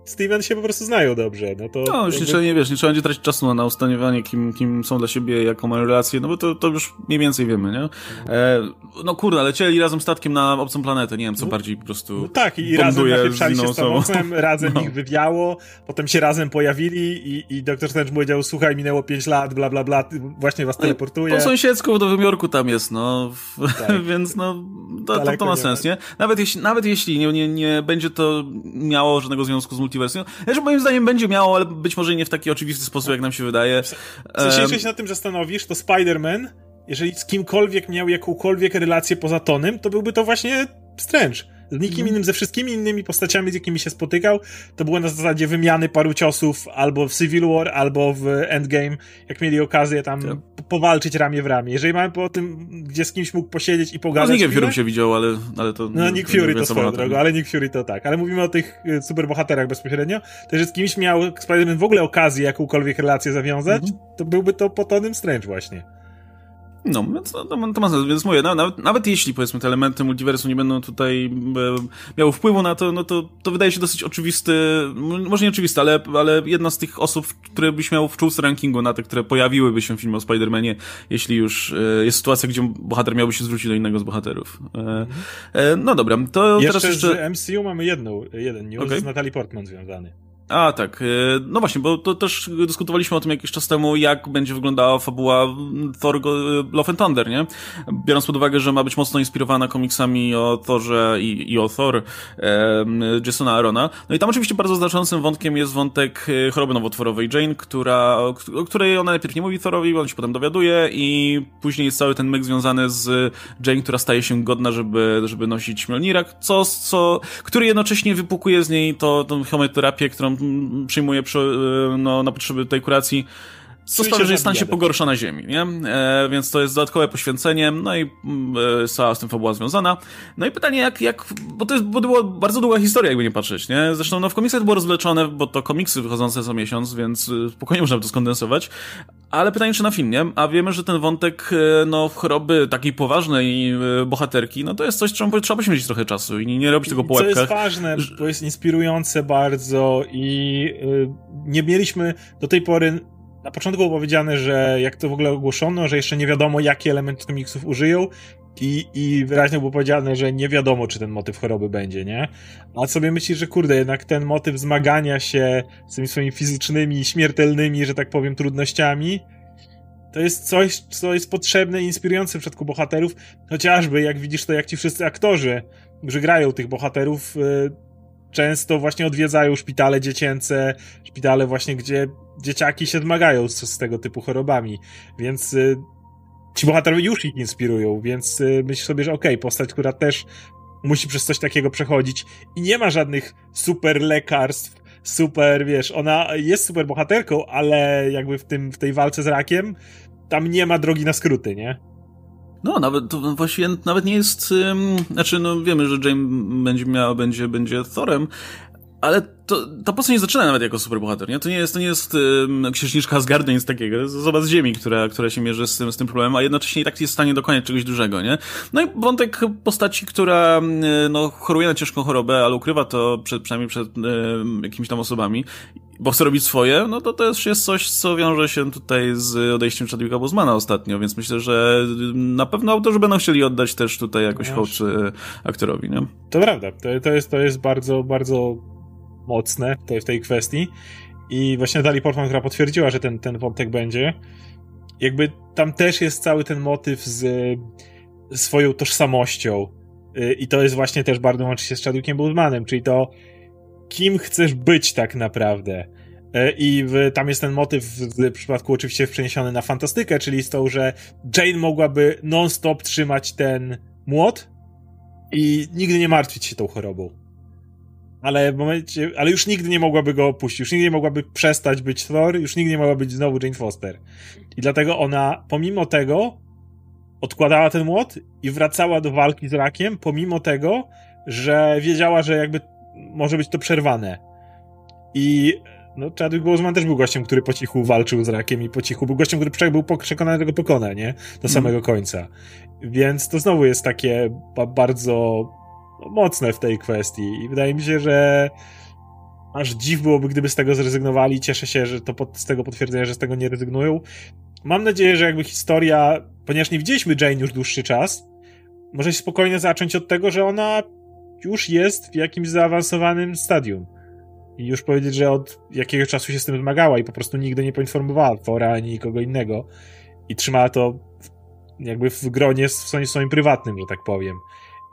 Steven się po prostu znają dobrze. No, to, no już jakby... nie wiesz, nie trzeba będzie tracić czasu na, na kim, kim są dla siebie, jaką mają relację, no bo to, to już mniej więcej wiemy, nie? E, no kurde, lecieli razem statkiem na obcą planetę, nie wiem, co no, bardziej po prostu no Tak, i razem napieprzali się z samolotem, razem no. ich wywiało, potem się razem pojawili i, i doktor Strange powiedział, słuchaj, minęło 5 lat, bla, bla, bla, właśnie was no teleportuje. Po sąsiedzku w Nowym Jorku tam jest, no, tak. <laughs> więc no, to, to, to ma sens, nie? Nawet jeśli, nawet jeśli nie, nie, nie będzie to miało żadnego związku z multiversją, znaczy moim zdaniem będzie miało, ale być może nie w taki oczywisty sposób, jak nam się wydaje. W sensie, jeśli się nad tym zastanowisz, to Spider-Man, jeżeli z kimkolwiek miał jakąkolwiek relację poza Tonem, to byłby to właśnie Strange z nikim mhm. innym, ze wszystkimi innymi postaciami, z jakimi się spotykał, to było na zasadzie wymiany paru ciosów albo w Civil War, albo w Endgame, jak mieli okazję tam ja. powalczyć ramię w ramię. Jeżeli mamy po tym, gdzie z kimś mógł posiedzieć i pogadać... No z Nickiem Fury się widział, ale, ale to... No Nick Fury to swoją drogą, ale Nick Fury to tak. Ale mówimy o tych y, superbohaterach bezpośrednio. To, że z kimś miał Spider-Man w ogóle okazję jakąkolwiek relację zawiązać, mhm. to byłby to Potonym Strange właśnie. No, więc to, to, to ma sens, więc mówię, nawet, nawet jeśli powiedzmy te elementy multiversum nie będą tutaj e, miały wpływu na to, no to, to wydaje się dosyć oczywisty, może nie oczywisty, ale, ale jedna z tych osób, które byś miał w czołówce rankingu na te, które pojawiłyby się w filmie o Spider-Manie, jeśli już e, jest sytuacja, gdzie bohater miałby się zwrócić do innego z bohaterów. E, e no dobra, to jeszcze teraz jeszcze... z MCU mamy jedną, jeden news okay. z Natalie Portman związany. A, tak. E, no właśnie, bo to też dyskutowaliśmy o tym jakiś czas temu, jak będzie wyglądała fabuła Thor Love and Thunder, nie? Biorąc pod uwagę, że ma być mocno inspirowana komiksami o Thorze i, i o Thor Jasona Arona. No i tam oczywiście bardzo znaczącym wątkiem jest wątek e, choroby nowotworowej Jane, która, o której ona najpierw nie mówi Thorowi, on się potem dowiaduje i później jest cały ten myk związany z Jane, która staje się godna, żeby, żeby nosić Mjolnirak, co, co, który jednocześnie wypukuje z niej to, tą chemioterapię, którą przyjmuje przy, e, no, na potrzeby tej kuracji co sprawia, że stan się pogorsza na ziemi, nie? E, więc to jest dodatkowe poświęcenie, no i e, cała z tym fabuła związana. No i pytanie, jak, jak bo to jest, bo to była bardzo długa historia, jakby nie patrzeć, nie? Zresztą, no w komiksach to było rozwleczone, bo to komiksy wychodzące co miesiąc, więc e, spokojnie można by to skondensować. Ale pytanie, czy na film, nie? A wiemy, że ten wątek, e, no, choroby takiej poważnej bohaterki, no to jest coś, czemu trzeba poświęcić trochę czasu i nie, nie robić tego po łebkach. Co jest ważne, bo jest inspirujące bardzo i nie mieliśmy do tej pory na początku było powiedziane, że jak to w ogóle ogłoszono, że jeszcze nie wiadomo, jakie elementy komiksów użyją, i, I wyraźnie było powiedziane, że nie wiadomo, czy ten motyw choroby będzie, nie? A sobie myślisz, że kurde, jednak ten motyw zmagania się z tymi swoimi fizycznymi, śmiertelnymi, że tak powiem, trudnościami, to jest coś, co jest potrzebne i inspirujące w przypadku bohaterów, chociażby jak widzisz to, jak ci wszyscy aktorzy, którzy grają tych bohaterów, y, często właśnie odwiedzają szpitale dziecięce, szpitale właśnie, gdzie dzieciaki się zmagają z, z tego typu chorobami, więc y, ci bohaterowie już ich inspirują, więc y, sobie, że okej, okay, postać, która też musi przez coś takiego przechodzić i nie ma żadnych super lekarstw, super, wiesz, ona jest super bohaterką, ale jakby w tym, w tej walce z rakiem tam nie ma drogi na skróty, nie? No, nawet to właściwie nawet nie jest. Znaczy, no wiemy, że James będzie miał, będzie, będzie Thorem, ale to, ta postać nie zaczyna nawet jako superbohater, nie? To nie jest, to nie jest um, księżniczka z gardu, nic takiego. To jest osoba z ziemi, która, która się mierzy z tym, z tym problemem, a jednocześnie i tak jest w stanie dokonać czegoś dużego, nie? No i wątek postaci, która, no, choruje na ciężką chorobę, ale ukrywa to przed, przynajmniej przed um, jakimiś tam osobami, bo chce robić swoje, no to też jest coś, co wiąże się tutaj z odejściem Chadwicka Bozmana ostatnio, więc myślę, że na pewno autorzy będą chcieli oddać też tutaj jakoś hołd e, aktorowi, nie? To prawda, to, to, jest, to jest bardzo, bardzo mocne tej, w tej kwestii. I właśnie Dali Portman, która potwierdziła, że ten, ten wątek będzie, jakby tam też jest cały ten motyw z swoją tożsamością. Y, I to jest właśnie też bardzo łączy się z Chadwickiem Bosemanem, czyli to kim chcesz być tak naprawdę. Y, I w, tam jest ten motyw w przypadku oczywiście przeniesiony na fantastykę, czyli z tą, że Jane mogłaby non-stop trzymać ten młot i nigdy nie martwić się tą chorobą ale w momencie, ale już nigdy nie mogłaby go opuścić, już nigdy nie mogłaby przestać być Thor, już nigdy nie mogła być znowu Jane Foster. I dlatego ona, pomimo tego, odkładała ten młot i wracała do walki z rakiem, pomimo tego, że wiedziała, że jakby może być to przerwane. I no, Chadwick Boseman też był gościem, który po cichu walczył z rakiem i po cichu był gościem, który był przekonany, że go pokona, nie? Do mhm. samego mm. końca. Więc to znowu jest takie bardzo mocne w tej kwestii i wydaje mi się, że aż dziw byłoby, gdyby z tego zrezygnowali. Cieszę się, że to pod, z tego potwierdzenia, że z tego nie rezygnują. Mam nadzieję, że jakby historia, ponieważ nie widzieliśmy Jane już dłuższy czas, może się spokojnie zacząć od tego, że ona już jest w jakimś zaawansowanym stadium. I już powiedzieć, że od jakiegoś czasu się z tym zmagała i po prostu nigdy nie poinformowała Fora ani nikogo innego. I trzymała to jakby w gronie w swoim prywatnym, że tak powiem.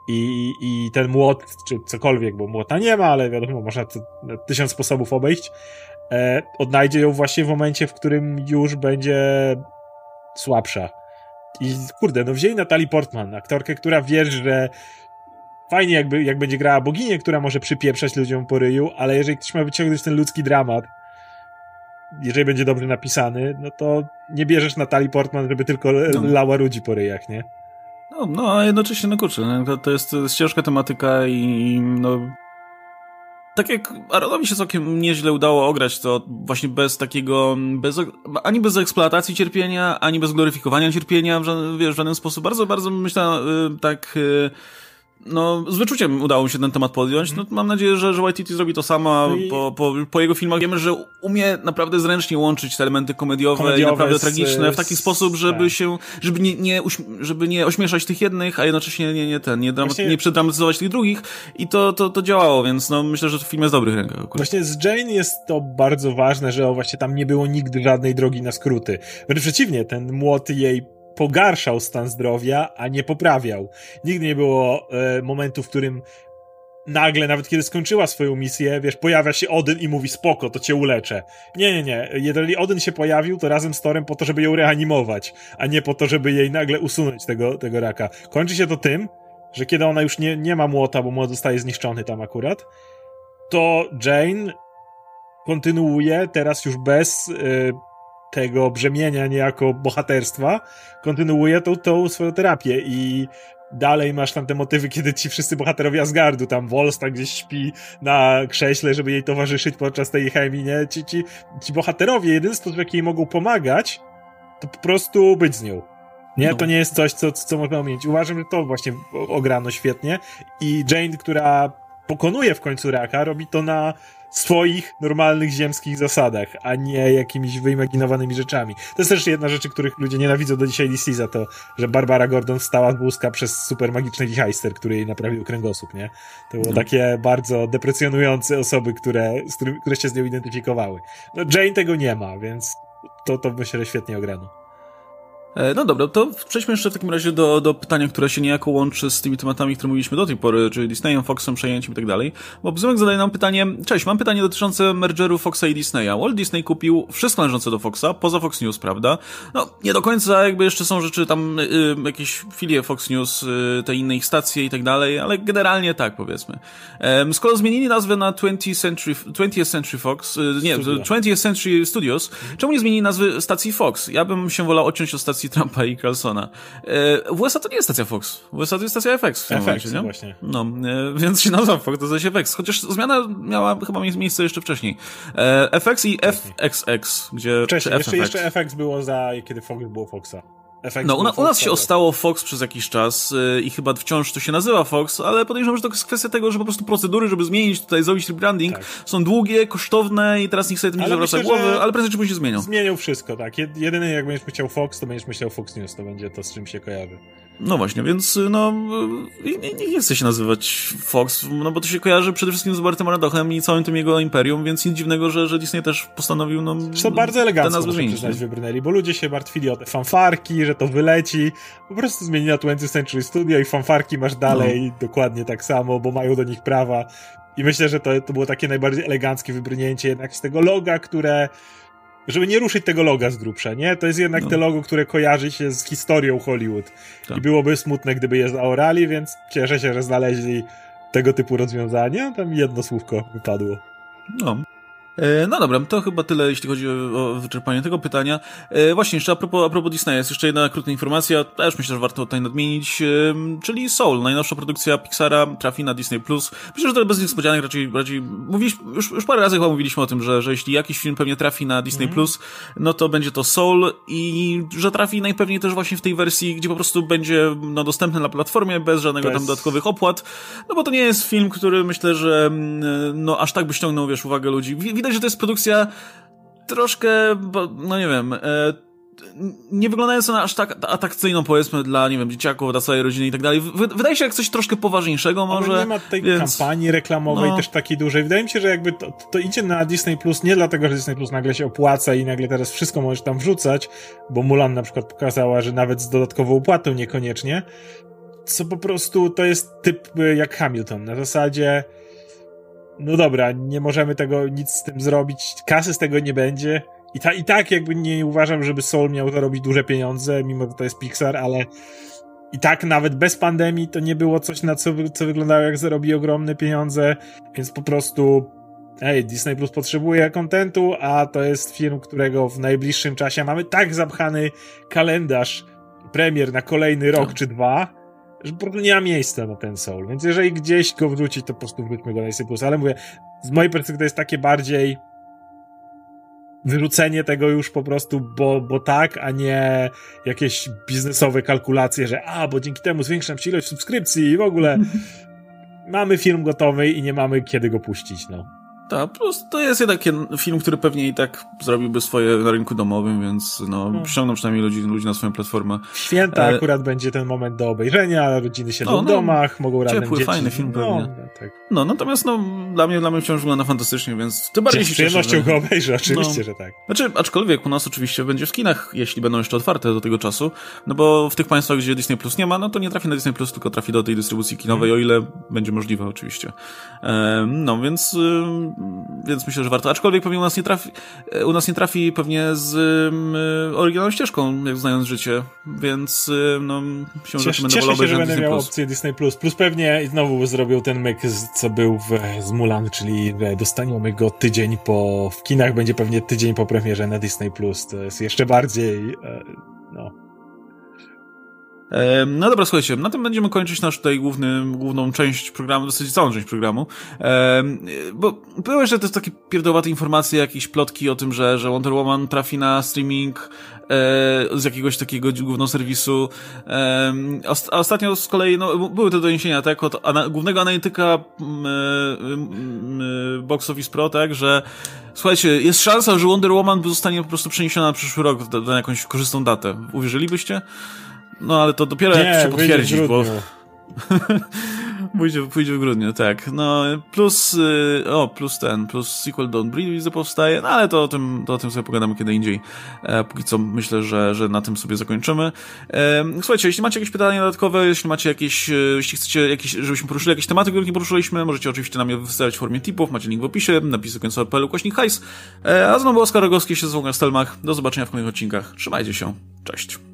I, I ten młot, czy cokolwiek, bo młota nie ma, ale wiadomo, można to tysiąc sposobów obejść, e, odnajdzie ją właśnie w momencie, w którym już będzie słabsza. I kurde, no wzięli Natalie Portman, aktorkę, która wie, że fajnie jakby, jak będzie grała boginię, która może przypieprzać ludziom po ryju, ale jeżeli ktoś ma wyciągnąć ten ludzki dramat, jeżeli będzie dobrze napisany, no to nie bierzesz Natalii Portman, żeby tylko no. lała ludzi po ryjach, nie? No, no a jednocześnie, no kurczę, no, to, to, jest, to jest ciężka tematyka i no... Tak jak Aaronowi się całkiem nieźle udało ograć to właśnie bez takiego, bez, ani bez eksploatacji cierpienia, ani bez gloryfikowania cierpienia w, wiesz, w żaden sposób. Bardzo, bardzo myślę, y, tak y, no, z wyczuciem udało mi się ten temat podjąć. No, mam nadzieję, że, że YTT zrobi to samo no i... po, po, po, jego filmach. Wiemy, że umie naprawdę zręcznie łączyć te elementy komediowe, komediowe i naprawdę z, tragiczne w taki z, sposób, żeby tak. się, żeby nie, nie, żeby nie ośmieszać tych jednych, a jednocześnie nie, nie ten, nie, dramat, Właśnie... nie przedramatyzować tych drugich. I to, to, to działało, więc no, myślę, że film jest w dobrych rękach. Akurat. Właśnie z Jane jest to bardzo ważne, że właśnie tam nie było nigdy żadnej drogi na skróty. Wręcz przeciwnie, ten młot jej pogarszał stan zdrowia, a nie poprawiał. Nigdy nie było e, momentu, w którym nagle, nawet kiedy skończyła swoją misję, wiesz, pojawia się Odyn i mówi spoko, to cię uleczę. Nie, nie, nie. Jeżeli Odyn się pojawił, to razem z Torem po to, żeby ją reanimować, a nie po to, żeby jej nagle usunąć tego, tego raka. Kończy się to tym, że kiedy ona już nie, nie ma młota, bo młot zostaje zniszczony tam akurat, to Jane kontynuuje teraz już bez y, tego brzemienia niejako bohaterstwa, kontynuuje tą, tą swoją terapię i dalej masz tam te motywy, kiedy ci wszyscy bohaterowie Asgardu, tam Volsta gdzieś śpi na krześle, żeby jej towarzyszyć podczas tej chemii, nie? Ci, ci, ci bohaterowie, jedyny sposób, w jaki jej mogą pomagać, to po prostu być z nią. Nie, no. to nie jest coś, co, co można umieć. Uważam, że to właśnie ograno świetnie i Jane, która pokonuje w końcu raka, robi to na swoich normalnych ziemskich zasadach, a nie jakimiś wyimaginowanymi rzeczami. To jest też jedna rzecz, których ludzie nienawidzą do dzisiaj DC za to, że Barbara Gordon wstała z wózka przez super magiczny który jej naprawił kręgosłup, nie? To było no. takie bardzo deprecjonujące osoby, które, z którymi, które się z nią identyfikowały. No Jane tego nie ma, więc to, to myślę, że świetnie ograno. E, no dobra, to przejdźmy jeszcze w takim razie do, do pytania, które się niejako łączy z tymi tematami, które mówiliśmy do tej pory, czyli Disneyem, Foxem, przejęciem i tak dalej. Bo Bzymek zadaje nam pytanie, cześć, mam pytanie dotyczące mergeru Foxa i Disneya. Walt Disney kupił wszystko należące do Foxa, poza Fox News, prawda? No, nie do końca jakby jeszcze są rzeczy tam, y, jakieś filie Fox News, y, te inne ich stacje i tak dalej, ale generalnie tak, powiedzmy. E, skoro zmienili nazwę na 20th Century, 20th Century Fox, y, nie, Studio. 20th Century Studios, czemu nie zmienili nazwy stacji Fox? Ja bym się wolał odciąć od stacji stacji Trumpa i Carlsona. E, w USA to nie jest stacja Fox. W USA to jest stacja FX w tym FX, momencie, nie? właśnie. No, e, więc się nazywa Fox, to stacja FX. Chociaż zmiana miała chyba miejsce jeszcze wcześniej. E, FX i FXX, gdzie... Wcześniej, jeszcze, jeszcze FX było za, kiedy Fox było Foxa. Efekt no, u, u, nas się ostało Fox przez jakiś czas yy, i chyba wciąż to się nazywa Fox, ale podejrzewam, że to jest kwestia tego, że po prostu procedury, żeby zmienić tutaj, zrobić rebranding, tak. są długie, kosztowne i teraz niech sobie tym nie zawraca głowy, ale prędzej czy później zmienią. Zmienią wszystko, tak. Jedyny jak będziesz myślał Fox, to będziesz myślał Fox News, to będzie to, z czym się kojarzy. No właśnie, więc no nie, nie chce się nazywać Fox, no bo to się kojarzy przede wszystkim z Bartym Radochem i całym tym jego imperium, więc nic dziwnego, że, że Disney też postanowił no to bardzo elegancko muszę przyznać wybrnęli, bo ludzie się martwili o te fanfarki, że to wyleci, po prostu zmienili na 20th Century Studio i fanfarki masz dalej no. dokładnie tak samo, bo mają do nich prawa. I myślę, że to, to było takie najbardziej eleganckie wybrnięcie jednak z tego loga, które żeby nie ruszyć tego loga z grubsza, nie? To jest jednak no. te logo, które kojarzy się z historią Hollywood. Tak. I byłoby smutne, gdyby je zaorali, więc cieszę się, że znaleźli tego typu rozwiązanie. Tam jedno słówko wypadło. No. E, no dobra, to chyba tyle, jeśli chodzi o, wyczerpanie tego pytania. E, właśnie, jeszcze a propos, a propos Disneya, jest jeszcze jedna krótka informacja, też myślę, że warto tutaj nadmienić, czyli Soul, najnowsza produkcja Pixara, trafi na Disney+. Myślę, że to bez niespodzianek, raczej, raczej mówiliśmy, już, już parę razy chyba mówiliśmy o tym, że, że jeśli jakiś film pewnie trafi na Disney+, mm. no to będzie to Soul i że trafi najpewniej też właśnie w tej wersji, gdzie po prostu będzie no, dostępny na platformie bez żadnego bez... tam dodatkowych opłat, no bo to nie jest film, który myślę, że no aż tak by ściągnął, wiesz, uwagę ludzi. Widać, że to jest produkcja troszkę, no nie wiem, e, nie wyglądająca na aż tak atrakcyjną, powiedzmy, dla, nie wiem, dzieciaków, dla całej rodziny i tak dalej. Wydaje się jak coś troszkę poważniejszego może. Ale nie ma tej więc... kampanii reklamowej no. też takiej dużej. Wydaje mi się, że jakby to, to idzie na Disney Plus nie dlatego, że Disney Plus nagle się opłaca i nagle teraz wszystko możesz tam wrzucać, bo Mulan na przykład pokazała, że nawet z dodatkową opłatą niekoniecznie, co po prostu to jest typ e, jak Hamilton. Na zasadzie no dobra, nie możemy tego nic z tym zrobić, kasy z tego nie będzie. I, ta, I tak jakby nie uważam, żeby Soul miał zarobić duże pieniądze, mimo że to jest Pixar, ale i tak nawet bez pandemii to nie było coś, na co, co wyglądało jak zarobi ogromne pieniądze, więc po prostu ej, Disney Plus potrzebuje kontentu, a to jest film, którego w najbliższym czasie mamy tak zapchany kalendarz premier na kolejny rok tak. czy dwa, że po prostu nie ma miejsca na ten soul. Więc jeżeli gdzieś go wrzucić, to po prostu wróćmy go na Plus. Ale mówię, z mojej perspektywy to jest takie bardziej wyrzucenie tego już po prostu, bo, bo tak, a nie jakieś biznesowe kalkulacje, że a, bo dzięki temu zwiększam się ilość subskrypcji i w ogóle <laughs> mamy film gotowy i nie mamy kiedy go puścić, no. Tak, to jest jednak film, który pewnie i tak zrobiłby swoje na rynku domowym, więc no, hmm. przyciągną przynajmniej ludzi, ludzi na swoją platformę. Święta e... akurat będzie ten moment do obejrzenia, rodziny siedzą no, no, w domach, mogą razem Ciepły, dzieci. fajny film no, pewnie. No, tak. no, natomiast no, dla mnie, dla mnie wciąż wygląda fantastycznie, więc tym bardziej się Z przyjemnością że... go obejrzę, oczywiście, no, że tak. Znaczy, aczkolwiek u nas oczywiście będzie w kinach, jeśli będą jeszcze otwarte do tego czasu, no bo w tych państwach, gdzie Disney Plus nie ma, no to nie trafi na Disney Plus, tylko trafi do tej dystrybucji kinowej, hmm. o ile będzie możliwe oczywiście. E, no, więc, więc myślę, że warto. Aczkolwiek pewnie u nas nie trafi, e, u nas nie trafi pewnie z y, oryginalną ścieżką, jak znając życie, więc y, no, się Cieszę, że będę wolał się, że będę miał Plus. opcję Disney+. Plus Plus pewnie znowu zrobił ten myk, co był w, z Mulan, czyli dostaniemy go tydzień po, w kinach będzie pewnie tydzień po premierze na Disney+. Plus. To jest jeszcze bardziej, e, no, no dobra, słuchajcie, na tym będziemy kończyć nasz tutaj główny, główną część programu, dosyć całą część programu. Bo były, to jest takie pierdowate informacje, jakieś plotki o tym, że, że Wonder Woman trafi na streaming e, z jakiegoś takiego głównego serwisu. A ostatnio z kolei, no, były te doniesienia, tak, od ana głównego analityka Box Office Pro, tak, że słuchajcie, jest szansa, że Wonder Woman zostanie po prostu przeniesiona na przyszły rok na jakąś korzystną datę. Uwierzylibyście? No ale to dopiero nie, jak się potwierdzić, bo... <laughs> pójdzie, pójdzie w grudniu, tak. No, plus, y, o, plus ten, plus sequel Don't Breathe widzę powstaje, no ale to o tym, to o tym sobie pogadamy kiedy indziej. E, póki co myślę, że, że na tym sobie zakończymy. E, słuchajcie, jeśli macie jakieś pytania dodatkowe, jeśli macie jakieś, e, jeśli chcecie jakieś, żebyśmy poruszyli jakieś tematy, które nie poruszyliśmy, możecie oczywiście nam je wystawiać w formie tipów, macie link w opisie, napisy końcowe.pl, kośnik hajs. E, a znowu Oskar Rogowski się z Stelmach. Do zobaczenia w kolejnych odcinkach. Trzymajcie się. Cześć.